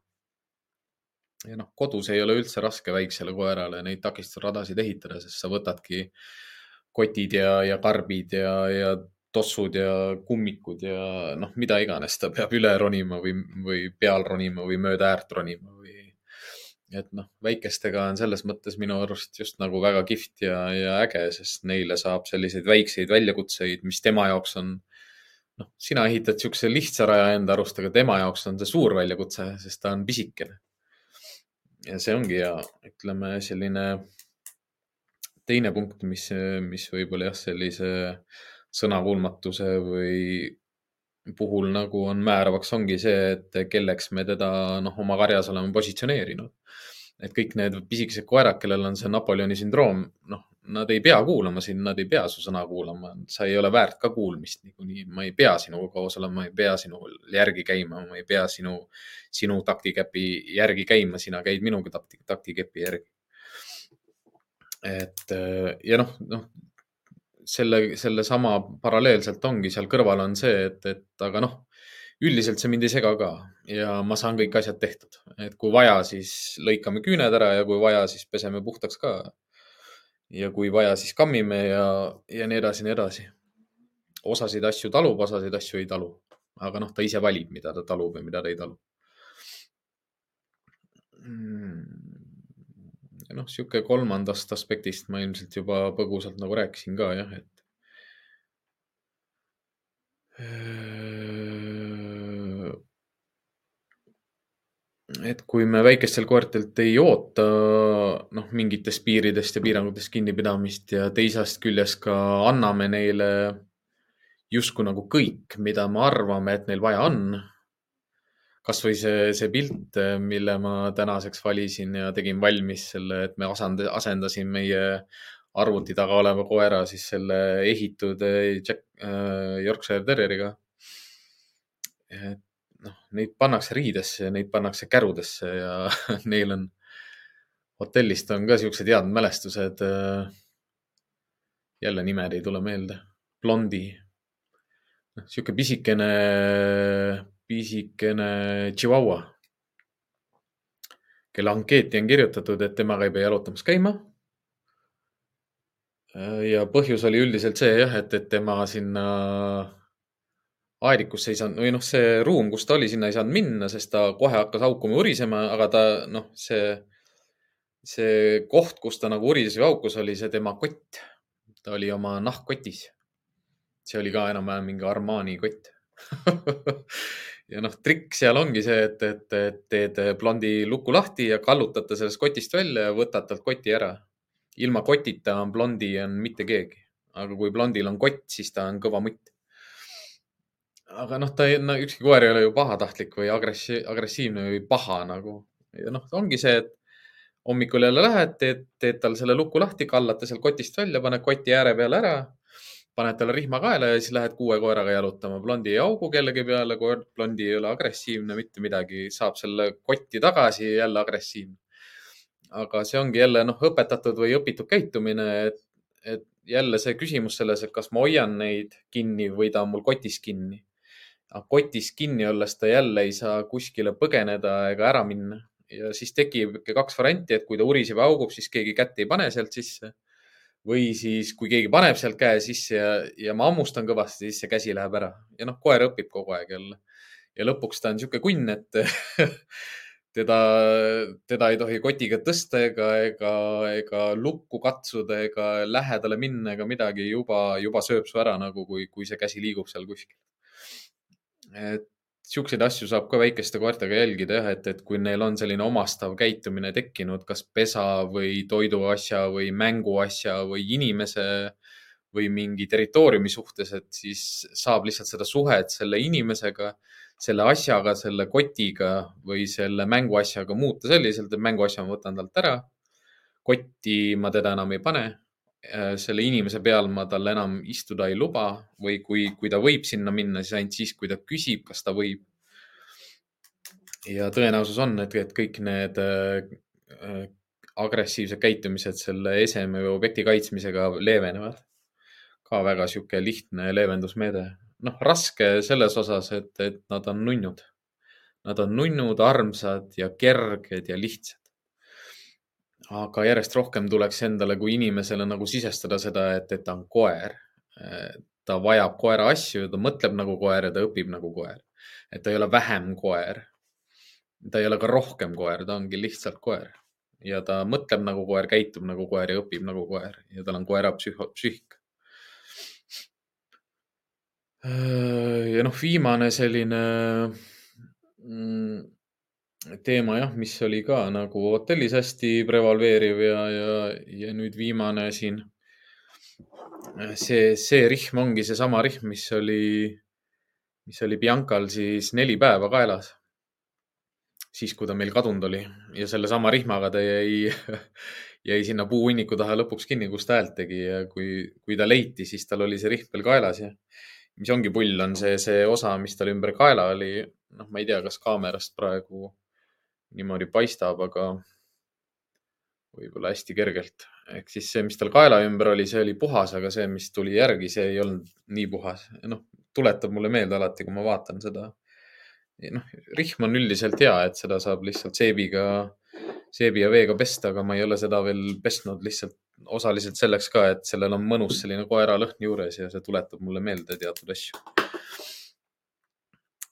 S1: Ja noh, kodus ei ole üldse raske väiksele koerale neid takistusradasid ehitada, sest sa võtadki kotid ja, ja karbid ja, ja tossud ja kummikud ja noh, mida iganes ta peab üle ronima või, või peal ronima või mööda äärt ronima või et noh, väikestega on selles mõttes minu arust just nagu väga kihvt ja, ja äge, sest neile saab selliseid väikseid väljakutseid, mis tema jaoks on. noh, sina ehitad siukse lihtsa raja enda arust, aga tema jaoks on see suur väljakutse, sest ta on pisikene. Ja see ongi ja ütleme selline teine punkt, mis, mis võib-olla jah, sellise sõnakuulmatuse või puhul nagu on määravaks, ongi see, et kelleks me teda noh, oma karjas oleme positsioneerinud. et kõik need pisikesed koerad, kellel on see Napoleoni sündroom, noh, nad ei pea kuulama sind, nad ei pea su sõna kuulama, sa ei ole väärt ka kuulmist niikuinii. ma ei pea sinuga koos olema, ma ei pea sinu järgi käima, ma ei pea sinu, sinu taktikepi järgi käima, sina käid minuga takti, taktikepi järgi. et ja noh, noh selle, sellesama paralleelselt ongi seal kõrval on see, et, et aga noh, üldiselt see mind ei sega ka ja ma saan kõik asjad tehtud, et kui vaja, siis lõikame küüned ära ja kui vaja, siis peseme puhtaks ka. Ja kui vaja, siis kammime ja, ja nii edasi, nii edasi. osasid asju talub, osasid asju ei talu, aga noh, ta ise valib, mida ta talub ja mida ta ei talu mm noh, sihuke kolmandast aspektist ma ilmselt juba põgusalt nagu rääkisin ka jah, et. Et kui me väikestel koertelt ei oota noh, mingitest piiridest ja piirangutest kinnipidamist ja teisest küljest ka anname neile justkui nagu kõik, mida me arvame, et neil vaja on kasvõi see, see pilt, mille ma tänaseks valisin ja tegin valmis selle, et me asend, asendasin meie arvuti taga oleva koera siis selle ehitud eh, Jack äh, Yorkshire Terrieriga. et noh, neid pannakse riidesse ja neid pannakse kärudesse ja neil on, hotellist on ka siuksed head mälestused. Eh, jälle nimed ei tule meelde. Blondi. noh, sihuke pisikene pisikene Chihuahua, kelle ankeeti on kirjutatud, et temaga ei pea jalutamas käima. ja põhjus oli üldiselt see jah, et, et tema sinna aedikusse ei saanud või noh, see ruum, kus ta oli, sinna ei saanud minna, sest ta kohe hakkas haukuma, urisema, aga ta noh, see, see koht, kus ta nagu urises või haukus, oli see tema kott. ta oli oma nahkkotis. see oli ka enam-vähem mingi Armani kott ja noh, trikk seal ongi see, et, et, et teed blondi luku lahti ja kallutate sellest kotist välja ja võtad talt koti ära. ilma kotita on blondi on mitte keegi, aga kui blondil on kott, siis ta on kõva mutt. Aga noh, ta ei no,, ükski koer ei ole ju pahatahtlik või agressi-, agressiivne või paha nagu. ja noh, ongi see, et hommikul jälle lähed, teed, teed tal selle luku lahti, kallad ta sealt kotist välja, paned koti ääre peale ära paned talle rihma kaela ja siis lähed kuue koeraga jalutama. blondi ei haugu kellegi peale, koer, blondi ei ole agressiivne, mitte midagi, saab selle kotti tagasi ja jälle agressiivne. aga see ongi jälle noh, õpetatud või õpitud käitumine, et, et jälle see küsimus selles, et kas ma hoian neid kinni või ta on mul kotis kinni. Kotis kinni olles ta jälle ei saa kuskile põgeneda ega ära minna ja siis tekibki kaks varianti, et kui ta uriseb ja haugub, siis keegi kätt ei pane sealt sisse või siis, kui keegi paneb sealt käe sisse ja, ja ma hammustan kõvasti, siis see käsi läheb ära ja noh, koer õpib kogu aeg jälle. ja lõpuks ta on niisugune kunn, et teda, teda ei tohi kotiga tõsta ega, ega, ega lukku katsuda ega lähedale minna ega midagi, juba, juba sööb su ära nagu, kui, kui see käsi liigub seal kuskil. Et siukseid asju saab ka väikeste koertega jälgida jah, et, et kui neil on selline omastav käitumine tekkinud, kas pesa või toiduasja või mänguasja või inimese või mingi territooriumi suhtes, et siis saab lihtsalt seda suhet selle inimesega, selle asjaga, selle kotiga või selle mänguasjaga muuta selliselt, et mänguasja ma võtan talt ära. kotti ma teda enam ei pane. Selle inimese peal ma tal enam istuda ei luba või kui, kui ta võib sinna minna, siis ainult siis, kui ta küsib, kas ta võib ja tõenäosus on, et, et kõik need äh, agressiivsed käitumised selle eseme või objekti kaitsmisega leevenevad. ka väga sihuke lihtne leevendusmeede. noh, raske selles osas, et, et nad on nunnud. Nad on nunnud, armsad ja kerged ja lihtsad. Aga järjest rohkem tuleks endale kui inimesele nagu sisestada seda, et, et ta on koer. ta vajab koera asju, ta mõtleb nagu koer ja ta õpib nagu koer. et ta ei ole vähem koer ta ei ole ka rohkem koer, ta ongi lihtsalt koer ja ta mõtleb nagu koer, käitub nagu koer ja õpib nagu koer ja tal on koera psühho, psüühika. ja noh, viimane selline mm, teema jah, mis oli ka nagu hotellis hästi prevaleeriv ja, ja, ja nüüd viimane siin. see, see rihm ongi seesama rihm, mis oli, mis oli Biancal siis neli päeva kaelas. siis, kui ta meil kadunud oli ja sellesama rihmaga ta jäi, jäi sinna puuhunniku taha lõpuks kinni, kus ta häält tegi ja kui, kui ta leiti, siis tal oli see rihm veel kaelas ja mis ongi pull, on see, see osa, mis tal ümber kaela oli. noh, ma ei tea, kas kaamerast praegu niimoodi paistab, aga võib-olla hästi kergelt. ehk siis see, mis tal kaela ümber oli, see oli puhas, aga see, mis tuli järgi, see ei olnud nii puhas. noh, tuletab mulle meelde alati, kui ma vaatan seda. noh, rihm on üldiselt hea, et seda saab lihtsalt seebiga, seebi ja veega pesta, aga ma ei ole seda veel pesnud lihtsalt osaliselt selleks ka, et sellel on mõnus selline koeralõhn juures ja see tuletab mulle meelde teatud asju.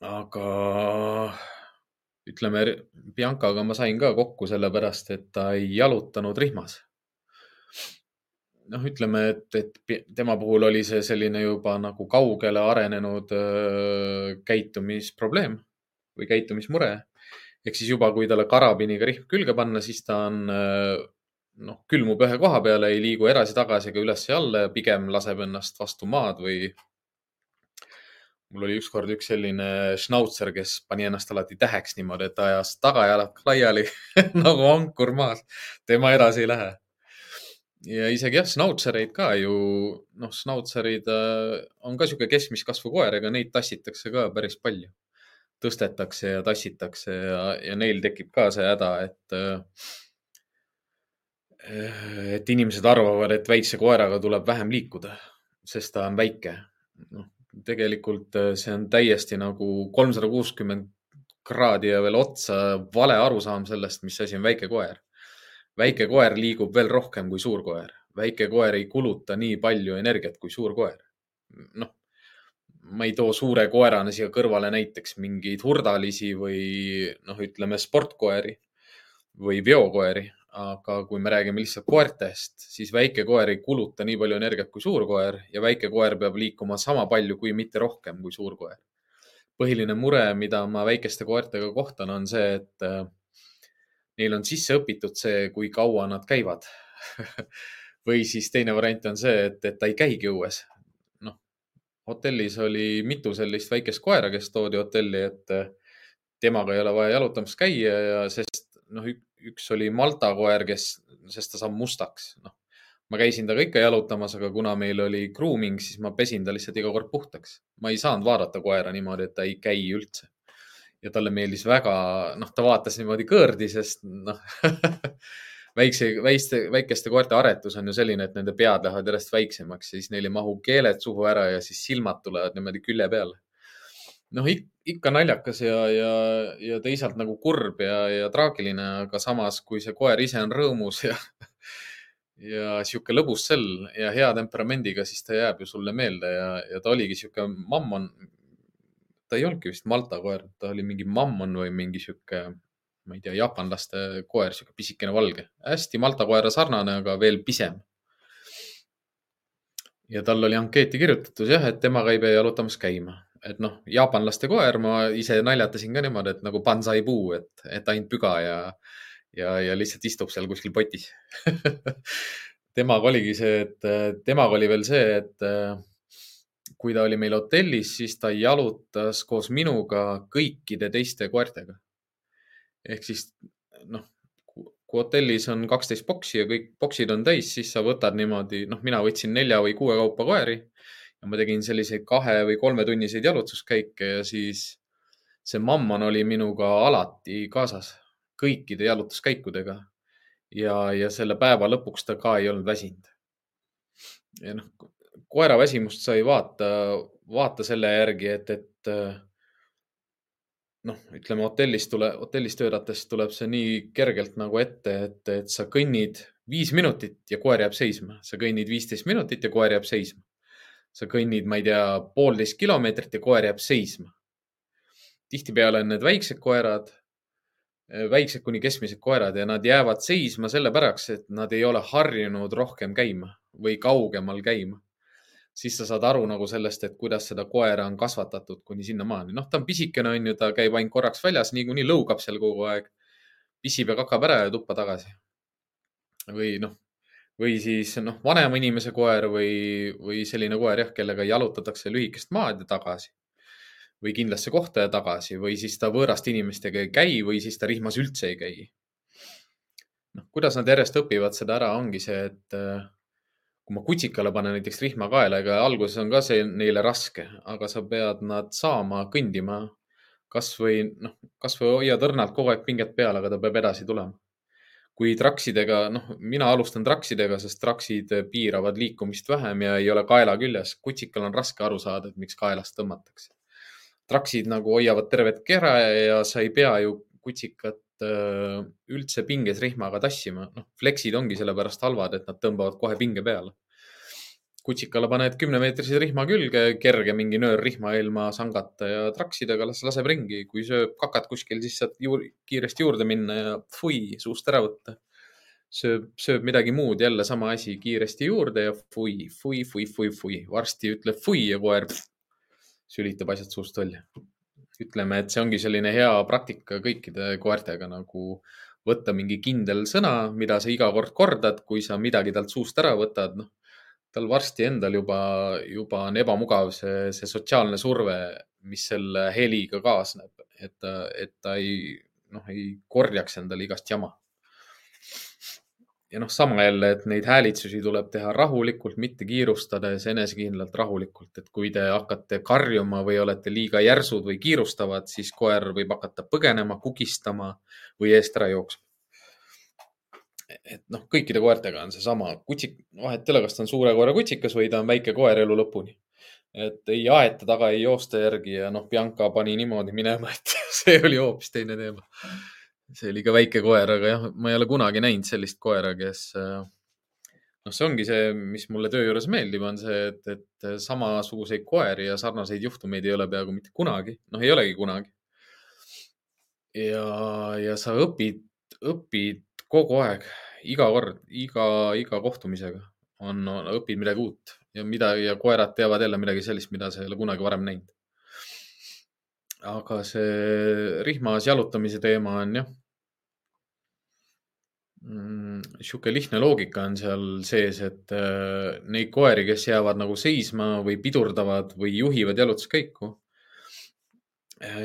S1: aga ütleme, Biancaga ma sain ka kokku sellepärast, et ta ei jalutanud rihmas. noh, ütleme, et, et tema puhul oli see selline juba nagu kaugele arenenud öö, käitumisprobleem või käitumismure. ehk siis juba, kui talle karabiniga rihm külge panna, siis ta on noh, külmub ühe koha peale, ei liigu edasi-tagasi ega üles ja alla ja pigem laseb ennast vastu maad või mul oli ükskord üks selline šnautser, kes pani ennast alati täheks niimoodi, et ajas tagajalad laiali nagu ankur maas. tema edasi ei lähe. ja isegi jah, šnautsereid ka ju, noh, šnautserid äh, on ka sihuke keskmist kasvu koer, ega neid tassitakse ka päris palju. tõstetakse ja tassitakse ja, ja neil tekib ka see häda, et äh, et inimesed arvavad, et väikse koeraga tuleb vähem liikuda, sest ta on väike. noh, tegelikult äh, see on täiesti nagu kolmsada kuuskümmend kraadi ja veel otsa vale arusaam sellest, mis asi on väike koer. väike koer liigub veel rohkem kui suur koer. väike koer ei kuluta nii palju energiat kui suur koer. noh, ma ei too suure koerana siia kõrvale näiteks mingeid hurdalisi või noh, ütleme sportkoeri või veokoeri, aga kui me räägime lihtsalt koertest, siis väike koer ei kuluta nii palju energiat kui suur koer ja väike koer peab liikuma sama palju, kui mitte rohkem kui suur koer. põhiline mure, mida ma väikeste koertega kohtan, on see, et äh, neil on sisse õpitud see, kui kaua nad käivad või siis teine variant on see, et, et ta ei käigi õues. noh, hotellis oli mitu sellist väikest koera, kes toodi hotelli, et äh, temaga ei ole vaja jalutamas käia ja sest noh, üks oli Malta koer, kes, sest ta saab mustaks, noh. ma käisin temaga ikka jalutamas, aga kuna meil oli grooming, siis ma pesin ta lihtsalt iga kord puhtaks. ma ei saanud vaadata koera niimoodi, et ta ei käi üldse. ja talle meeldis väga, noh, ta vaatas niimoodi kõõrdi, sest noh väikse, väikeste, väikeste koerte aretus on ju selline, et nende pead lähevad järjest väiksemaks ja siis neil ei mahu keeled suhu ära ja siis silmad tulevad niimoodi külje peale noh, ikka naljakas ja, ja, ja teisalt nagu kurb ja, ja traagiline, aga samas, kui see koer ise on rõõmus ja, ja sihuke lõbus sell ja hea temperamendiga, siis ta jääb ju sulle meelde ja, ja ta oligi sihuke mammon. ta ei olnudki vist Malta koer, ta oli mingi mammon või mingi sihuke, ma ei tea, jaapanlaste koer, sihuke pisikene valge, hästi Malta koera sarnane, aga veel pisem ja tal oli ankeeti kirjutatud jah, et temaga ei pea jalutamas käima et noh, jaapanlaste koer, ma ise naljatasin ka niimoodi, et nagu pansai puu, et, et ainult püga ja, ja, ja lihtsalt istub seal kuskil potis temaga oligi see, et temaga oli veel see, et kui ta oli meil hotellis, siis ta jalutas koos minuga kõikide teiste koertega. ehk siis noh, kui hotellis on kaksteist boksi ja kõik boksid on täis, siis sa võtad niimoodi, noh, mina võtsin nelja või kuue kaupa koeri ja ma tegin selliseid kahe või kolmetunniseid jalutuskäike ja siis see mammon oli minuga alati kaasas kõikide jalutuskäikudega. ja, ja selle päeva lõpuks ta ka ei olnud väsinud. ja noh, koera väsimust sa ei vaata, vaata selle järgi, et, et noh, ütleme hotellis tule, hotellis töötades tuleb see nii kergelt nagu ette, et, et sa kõnnid viis minutit ja koer jääb seisma, sa kõnnid viisteist minutit ja koer jääb seisma sa kõnnid, ma ei tea, poolteist kilomeetrit ja koer jääb seisma. tihtipeale on need väiksed koerad, eh, väiksed kuni keskmised koerad ja nad jäävad seisma sellepärast, et nad ei ole harjunud rohkem käima või kaugemal käima. siis sa saad aru nagu sellest, et kuidas seda koera on kasvatatud kuni sinnamaani. noh, ta on pisikene, on ju, ta käib ainult korraks väljas, niikuinii lõugab seal kogu aeg, pissib ja kakab ära ja tuppa tagasi. või noh, või siis noh, vanema inimese koer või, või selline koer jah, kellega jalutatakse lühikest maad ja tagasi või kindlasse kohta ja tagasi või siis ta võõraste inimestega ei käi või siis ta rihmas üldse ei käi. noh, kuidas nad järjest õpivad seda ära, ongi see, et kui ma kutsikale panen näiteks rihma kaela, ega alguses on ka see neile raske, aga sa pead nad saama kõndima kasvõi noh, kasvõi hoiad õrnalt kogu aeg pinget peal, aga ta peab edasi tulema. Kui traksidega, noh, mina alustan traksidega, sest traksid piiravad liikumist vähem ja ei ole kaela küljes. kutsikal on raske aru saada, et miks kaelast tõmmatakse. traksid nagu hoiavad tervet kera ja sa ei pea ju kutsikat Äh, üldse pinges rihmaga tassima. noh, fleksid ongi sellepärast halvad, et nad tõmbavad kohe pinge peale. Kutsikale paned kümnemeetrise rihma külge, kerge mingi nöör rihma ilma sangata ja traksidega las laseb ringi. kui sööb kakat kuskil, siis saad juur, kiiresti juurde minna ja fui suust ära võtta. sööb, sööb midagi muud, jälle sama asi, kiiresti juurde ja fui, fui, fui, fui, fui. varsti ütleb fui ja koer pff, sülitab asjad suust välja ütleme, et see ongi selline hea praktika kõikide koertega nagu võtta mingi kindel sõna, mida sa iga kord kordad, kui sa midagi talt suust ära võtad, noh, tal varsti endal juba, juba on ebamugav see, see sotsiaalne surve, mis selle heliga kaasneb, et et ta ei, noh, ei korjaks endale igast jama ja noh, sama jälle, et neid häälitsusi tuleb teha rahulikult, mitte kiirustades, enesekindlalt rahulikult, et kui te hakkate karjuma või olete liiga järsud või kiirustavad, siis koer võib hakata põgenema, kukistama või eest ära jooksma. Et noh, kõikide koertega on seesama, kutsik, vahet ei ole, kas ta on suure koera kutsikas või ta on väike koer elu lõpuni. et ei aeta taga, ei joosta järgi ja noh, Bianca pani niimoodi minema, et see oli hoopis teine teema see oli ka väike koer, aga jah, ma ei ole kunagi näinud sellist koera, kes noh, see ongi see, mis mulle töö juures meeldib, on see, et, et samasuguseid koeri ja sarnaseid juhtumeid ei ole peaaegu mitte kunagi, noh, ei olegi kunagi. ja, ja sa õpid, õpid kogu aeg, iga kord, iga, iga kohtumisega on, on, õpid midagi uut ja mida ja koerad teavad jälle midagi sellist, mida sa ei ole kunagi varem näinud. aga see rihmas jalutamise teema on jah mm, lihtne loogika on seal sees, et äh, neid koeri, kes jäävad nagu seisma või pidurdavad või juhivad jalutuskäiku,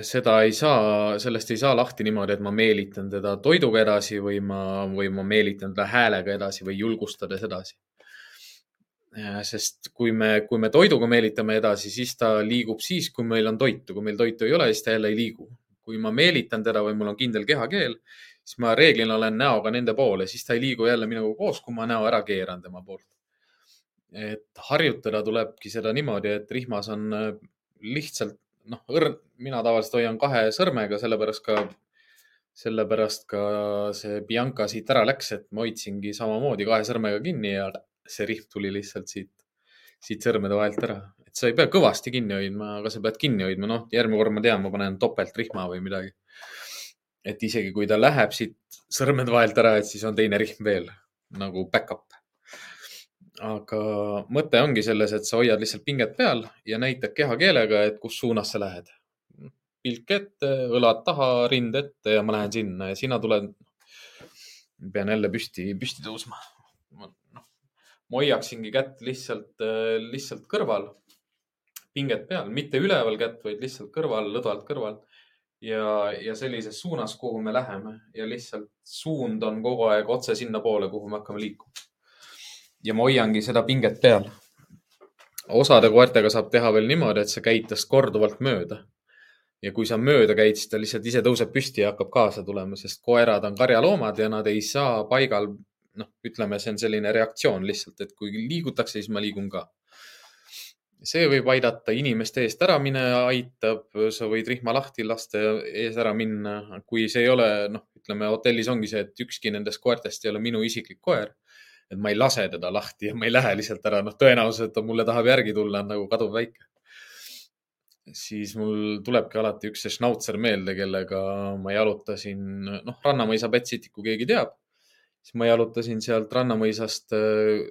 S1: seda ei saa, sellest ei saa lahti niimoodi, et ma meelitan teda toiduga edasi või ma, või ma meelitan teda häälega edasi või julgustades edasi. Äh, sest kui me, kui me toiduga meelitame edasi, siis ta liigub siis, kui meil on toitu, kui meil toitu ei ole, siis ta jälle ei liigu. kui ma meelitan teda või mul on kindel kehakeel, siis ma reeglina olen näoga nende poole, siis ta ei liigu jälle minuga koos, kui ma näo ära keeran tema poolt. et harjutada tulebki seda niimoodi, et rihmas on äh, lihtsalt noh, õrn, mina tavaliselt hoian kahe sõrmega, sellepärast ka, sellepärast ka see Bianca siit ära läks, et ma hoidsingi samamoodi kahe sõrmega kinni ja see rihm tuli lihtsalt siit, siit sõrmede vahelt ära. et sa ei pea kõvasti kinni hoidma, aga sa pead kinni hoidma, noh, järgmine kord ma tean, ma panen topeltrihma või midagi et isegi kui ta läheb siit sõrmede vahelt ära, et siis on teine rihm veel nagu back-up. Aga mõte ongi selles, et sa hoiad lihtsalt pinget peal ja näitad kehakeelega, et kus suunas sa lähed. pilk ette, õlad taha, rind ette ja ma lähen sinna ja sina tuled. pean jälle püsti, püsti tõusma. noh, ma hoiaksingi kätt lihtsalt, lihtsalt kõrval, pinget peal, mitte üleval kätt, vaid lihtsalt kõrval, lõdvalt kõrval ja, ja sellises suunas, kuhu me läheme ja lihtsalt suund on kogu aeg otse sinnapoole, kuhu me hakkame liikuma. Ja ma hoiangi seda pinget peal. osade koertega saab teha veel niimoodi, et sa käid tast korduvalt mööda. ja kui sa mööda käid, siis ta lihtsalt ise tõuseb püsti ja hakkab kaasa tulema, sest koerad on karjaloomad ja nad ei saa paigal, noh, ütleme, see on selline reaktsioon lihtsalt, et kui liigutakse, siis ma liigun ka see võib aidata inimeste eest ära minna, aitab, sa võid rihma lahti lasta ja ees ära minna. kui see ei ole, noh, ütleme hotellis ongi see, et ükski nendest koertest ei ole minu isiklik koer. Et ma ei lase teda lahti ja ma ei lähe lihtsalt ära, noh, tõenäoliselt ta mulle tahab järgi tulla, on nagu kaduvväike. siis mul tulebki alati üks see šnautser meelde, kellega ma jalutasin, noh, Rannamõisa Petsiti, kui keegi teab, siis ma jalutasin sealt Rannamõisast äh,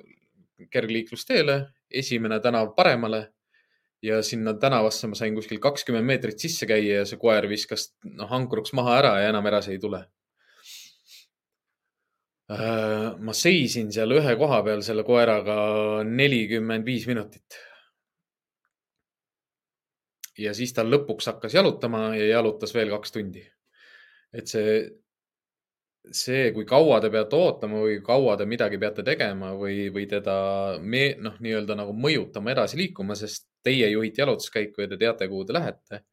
S1: kergliiklusteele esimene tänav paremale ja sinna tänavasse ma sain kuskil kakskümmend meetrit sisse käia ja see koer viskas noh, ankruks maha ära ja enam edasi ei tule. Äh, ma seisin seal ühe koha peal selle koeraga nelikümmend viis minutit. ja siis ta lõpuks hakkas jalutama ja jalutas veel kaks tundi. et see, see, kui kaua te peate ootama või kaua te midagi peate tegema või, või teda me, noh, nii-öelda nagu mõjutama edasi liikuma, sest teie juhite jalutuskäiku ja te teate, kuhu te lähete.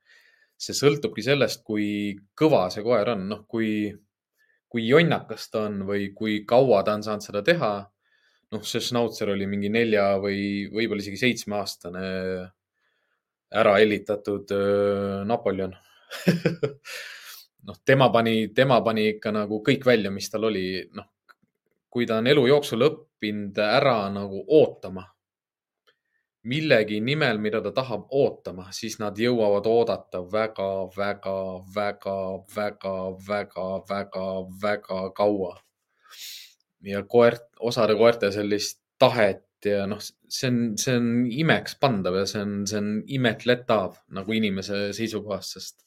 S1: see sõltubki sellest, kui kõva see koer on, noh, kui, kui jonnakas ta on või kui kaua ta on saanud seda teha. noh, see Schnauzer oli mingi nelja või võib-olla isegi seitsmeaastane ära hellitatud Napoleon noh, tema pani, tema pani ikka nagu kõik välja, mis tal oli, noh, kui ta on elu jooksul õppinud ära nagu ootama millegi nimel, mida ta tahab ootama, siis nad jõuavad oodata väga, väga, väga, väga, väga, väga, väga kaua. ja koert, osade koerte sellist tahet ja noh, see on, see on imeks pandav ja see on, see on imetletav nagu inimese seisukohast, sest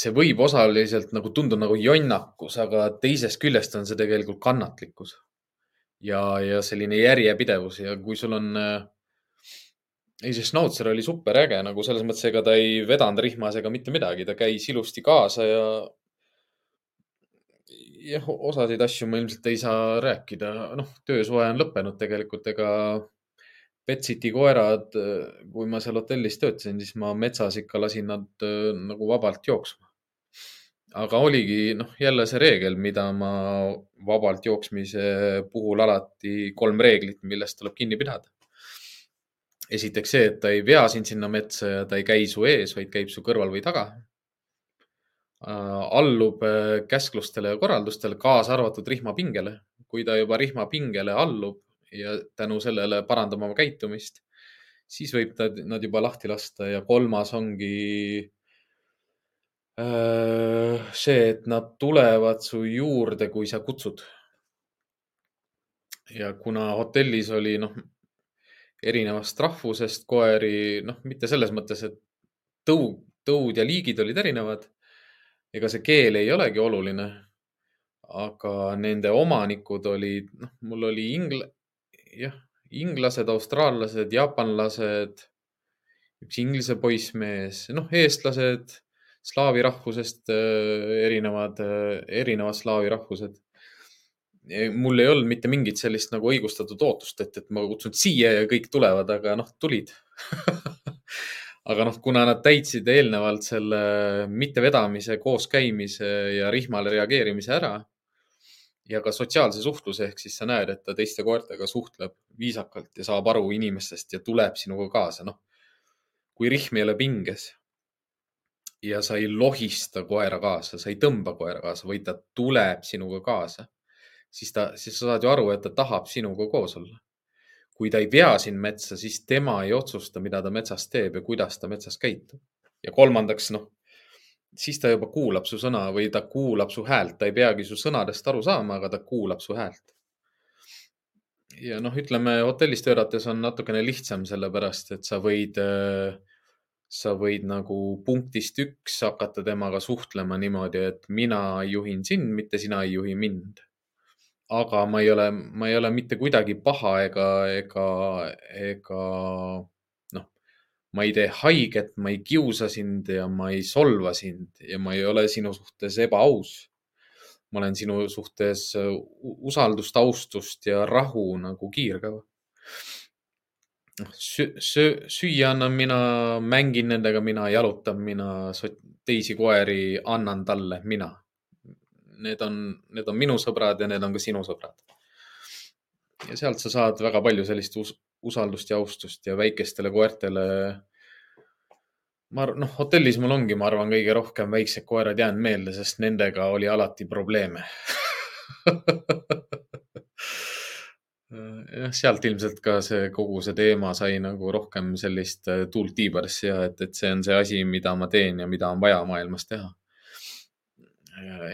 S1: see võib osaliselt nagu tunduda nagu jonnakus, aga teisest küljest on see tegelikult kannatlikkus ja, ja selline järjepidevus ja kui sul on äh, ei, see Schnauzer oli super äge nagu selles mõttes, ega ta ei vedanud rihmas ega mitte midagi, ta käis ilusti kaasa ja. jah, osasid asju ma ilmselt ei saa rääkida, noh, töösuhe on lõppenud tegelikult, ega. Petsiti koerad, kui ma seal hotellis töötasin, siis ma metsas ikka lasin nad nagu vabalt jooksma. aga oligi noh, jälle see reegel, mida ma vabalt jooksmise puhul alati kolm reeglit, millest tuleb kinni pidada esiteks see, et ta ei vea sind sinna metsa ja ta ei käi su ees, vaid käib su kõrval või taga. Äh, allub äh, käsklustele ja korraldustele, kaasa arvatud rihmapingele. kui ta juba rihmapingele allub ja tänu sellele parandab oma käitumist, siis võib ta, nad juba lahti lasta ja kolmas ongi äh, see, et nad tulevad su juurde, kui sa kutsud. ja kuna hotellis oli, noh, erinevast rahvusest koeri, noh, mitte selles mõttes, et tõu, tõud ja liigid olid erinevad. ega see keel ei olegi oluline. aga nende omanikud olid, noh, mul oli ingl-, jah, inglased, austraallased, jaapanlased, üks inglise poissmees, noh, eestlased, slaavi rahvusest erinevad, erinevad slaavi rahvused mul ei olnud mitte mingit sellist nagu õigustatud ootust, et, et ma kutsun siia ja kõik tulevad, aga noh, tulid aga noh, kuna nad täitsid eelnevalt selle mittevedamise, kooskäimise ja rihmale reageerimise ära ja ka sotsiaalse suhtluse ehk siis sa näed, et ta teiste koertega suhtleb viisakalt ja saab aru inimestest ja tuleb sinuga kaasa, noh. kui rihm ei ole pinges ja sa ei lohista koera kaasa, sa ei tõmba koera kaasa, vaid ta tuleb sinuga kaasa siis ta, siis sa saad ju aru, et ta tahab sinuga koos olla. kui ta ei vea sind metsa, siis tema ei otsusta, mida ta metsas teeb ja kuidas ta metsas käitub. ja kolmandaks, noh, siis ta juba kuulab su sõna või ta kuulab su häält, ta ei peagi su sõnadest aru saama, aga ta kuulab su häält. ja noh, ütleme hotellis töötates on natukene lihtsam, sellepärast et sa võid äh, sa võid nagu punktist üks hakata temaga suhtlema niimoodi, et mina juhin sind, mitte sina ei juhi mind aga ma ei ole, ma ei ole mitte kuidagi paha ega, ega, ega noh, ma ei tee haiget, ma ei kiusa sind ja ma ei solva sind ja ma ei ole sinu suhtes ebaaus. ma olen sinu suhtes usaldust, austust ja rahu nagu kiirgava. noh, söö, süüa annan mina, mängin nendega mina, jalutan mina, teisi koeri annan talle mina need on, need on minu sõbrad ja need on ka sinu sõbrad. ja sealt sa saad väga palju sellist us usaldust ja austust ja väikestele koertele. ma arvan, noh, hotellis mul ongi, ma arvan, kõige rohkem väiksed koerad jäänud meelde, sest nendega oli alati probleeme jah, sealt ilmselt ka see kogu see teema sai nagu rohkem sellist tuult tiibarisse ja et, et see on see asi, mida ma teen ja mida on vaja maailmas teha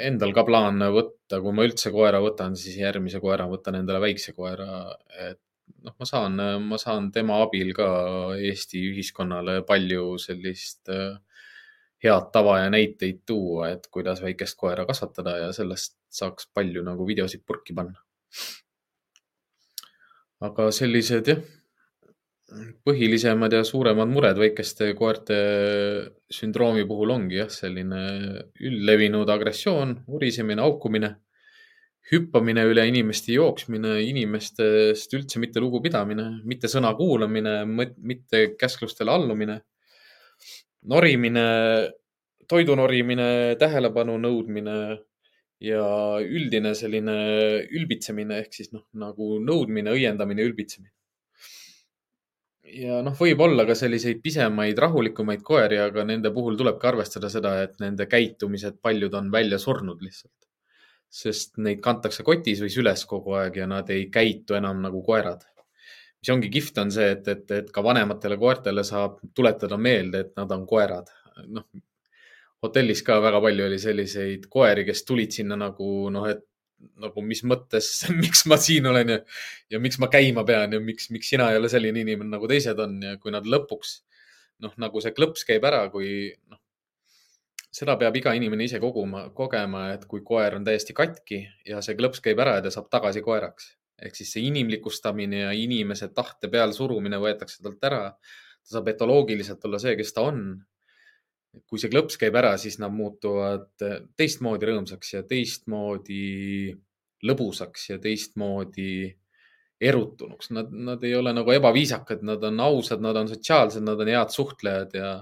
S1: endal ka plaan võtta, kui ma üldse koera võtan, siis järgmise koera võtan endale väikse koera, et noh, ma saan, ma saan tema abil ka Eesti ühiskonnale palju sellist äh, head tava ja näiteid tuua, et kuidas väikest koera kasvatada ja sellest saaks palju nagu videosid purki panna. aga sellised jah, põhilisemad ja suuremad mured väikeste koerte sündroomi puhul ongi jah, selline üldlevinud agressioon, urisemine, haukumine, hüppamine üle inimeste, jooksmine, inimestest üldse mitte lugupidamine, mitte sõna kuulamine, mitte käsklustele allumine norimine, toidu norimine, tähelepanu nõudmine ja üldine selline ülbitsemine ehk siis noh, nagu nõudmine, õiendamine, ülbitsemine. Ja noh, võib olla ka selliseid pisemaid, rahulikumaid koeri, aga nende puhul tulebki arvestada seda, et nende käitumised, paljud on välja surnud lihtsalt. sest neid kantakse kotis või süles kogu aeg ja nad ei käitu enam nagu koerad mis ongi kihvt, on see, et, et, et ka vanematele koertele saab tuletada meelde, et nad on koerad. noh, hotellis ka väga palju oli selliseid koeri, kes tulid sinna nagu noh, et nagu mis mõttes, miks ma siin olen ja, ja miks ma käima pean ja miks, miks sina ei ole selline inimene nagu teised on ja kui nad lõpuks noh, nagu see klõps käib ära, kui noh, seda peab iga inimene ise koguma, kogema, et kui koer on täiesti katki ja see klõps käib ära ja ta saab tagasi koeraks ehk siis see inimlikustamine ja inimese tahte pealesurumine võetakse talt ära. ta saab etoloogiliselt olla see, kes ta on. Kui see klõps käib ära, siis nad muutuvad teistmoodi rõõmsaks ja teistmoodi lõbusaks ja teistmoodi erutunuks. Nad, nad ei ole nagu ebaviisakad, nad on ausad, nad on sotsiaalsed, nad on head suhtlejad ja,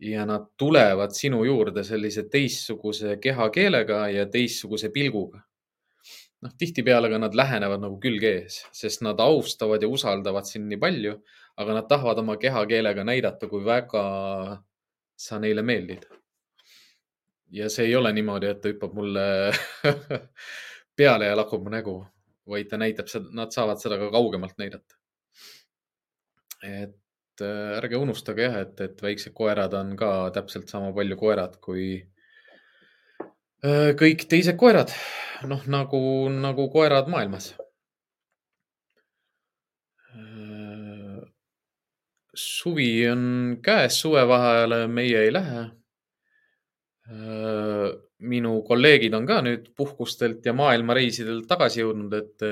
S1: ja nad tulevad sinu juurde sellise teistsuguse kehakeelega ja teistsuguse pilguga noh, tihtipeale ka nad lähenevad nagu külg ees, sest nad austavad ja usaldavad sind nii palju, aga nad tahavad oma kehakeelega näidata, kui väga sa neile meeldid. ja see ei ole niimoodi, et ta hüppab mulle peale ja lakub mu nägu, vaid ta näitab seda, nad saavad seda ka kaugemalt näidata. et äh, ärge unustage jah, et, et väiksed koerad on ka täpselt sama palju koerad kui Äh, kõik teised koerad, noh nagu, nagu koerad maailmas. Suvi on käes, suvevaheajale meie ei lähe. Äh, minu kolleegid on ka nüüd puhkustelt ja maailmareisidelt tagasi jõudnud, et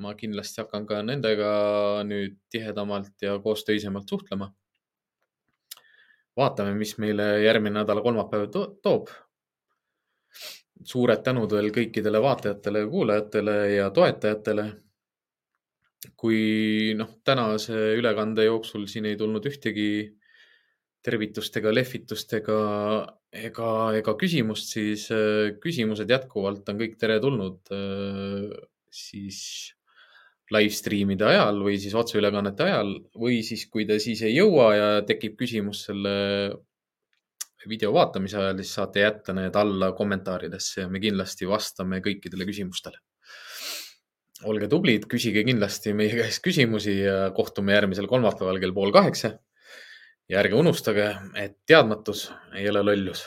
S1: ma kindlasti hakkan ka nendega nüüd tihedamalt ja koostöisemalt suhtlema. vaatame, mis meile järgmine nädala kolmapäev toob suured tänud veel kõikidele vaatajatele ja kuulajatele ja toetajatele. Kui noh, tänase ülekande jooksul siin ei tulnud ühtegi tervitust ega lehvitust ega, ega, ega küsimust, siis äh, küsimused jätkuvalt on kõik teretulnud äh, siis live stream'ide ajal või siis otseülekannete ajal või siis, kui te siis ei jõua ja tekib küsimus selle video vaatamise ajal, siis saate jätta need alla kommentaaridesse ja me kindlasti vastame kõikidele küsimustele. Olge tublid, küsige kindlasti meie käest küsimusi ja kohtume järgmisel kolmapäeval kell pool kaheksa. ja ärge unustage, et teadmatus ei ole lollus.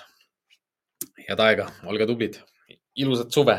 S1: head aega, olge tublid, ilusat suve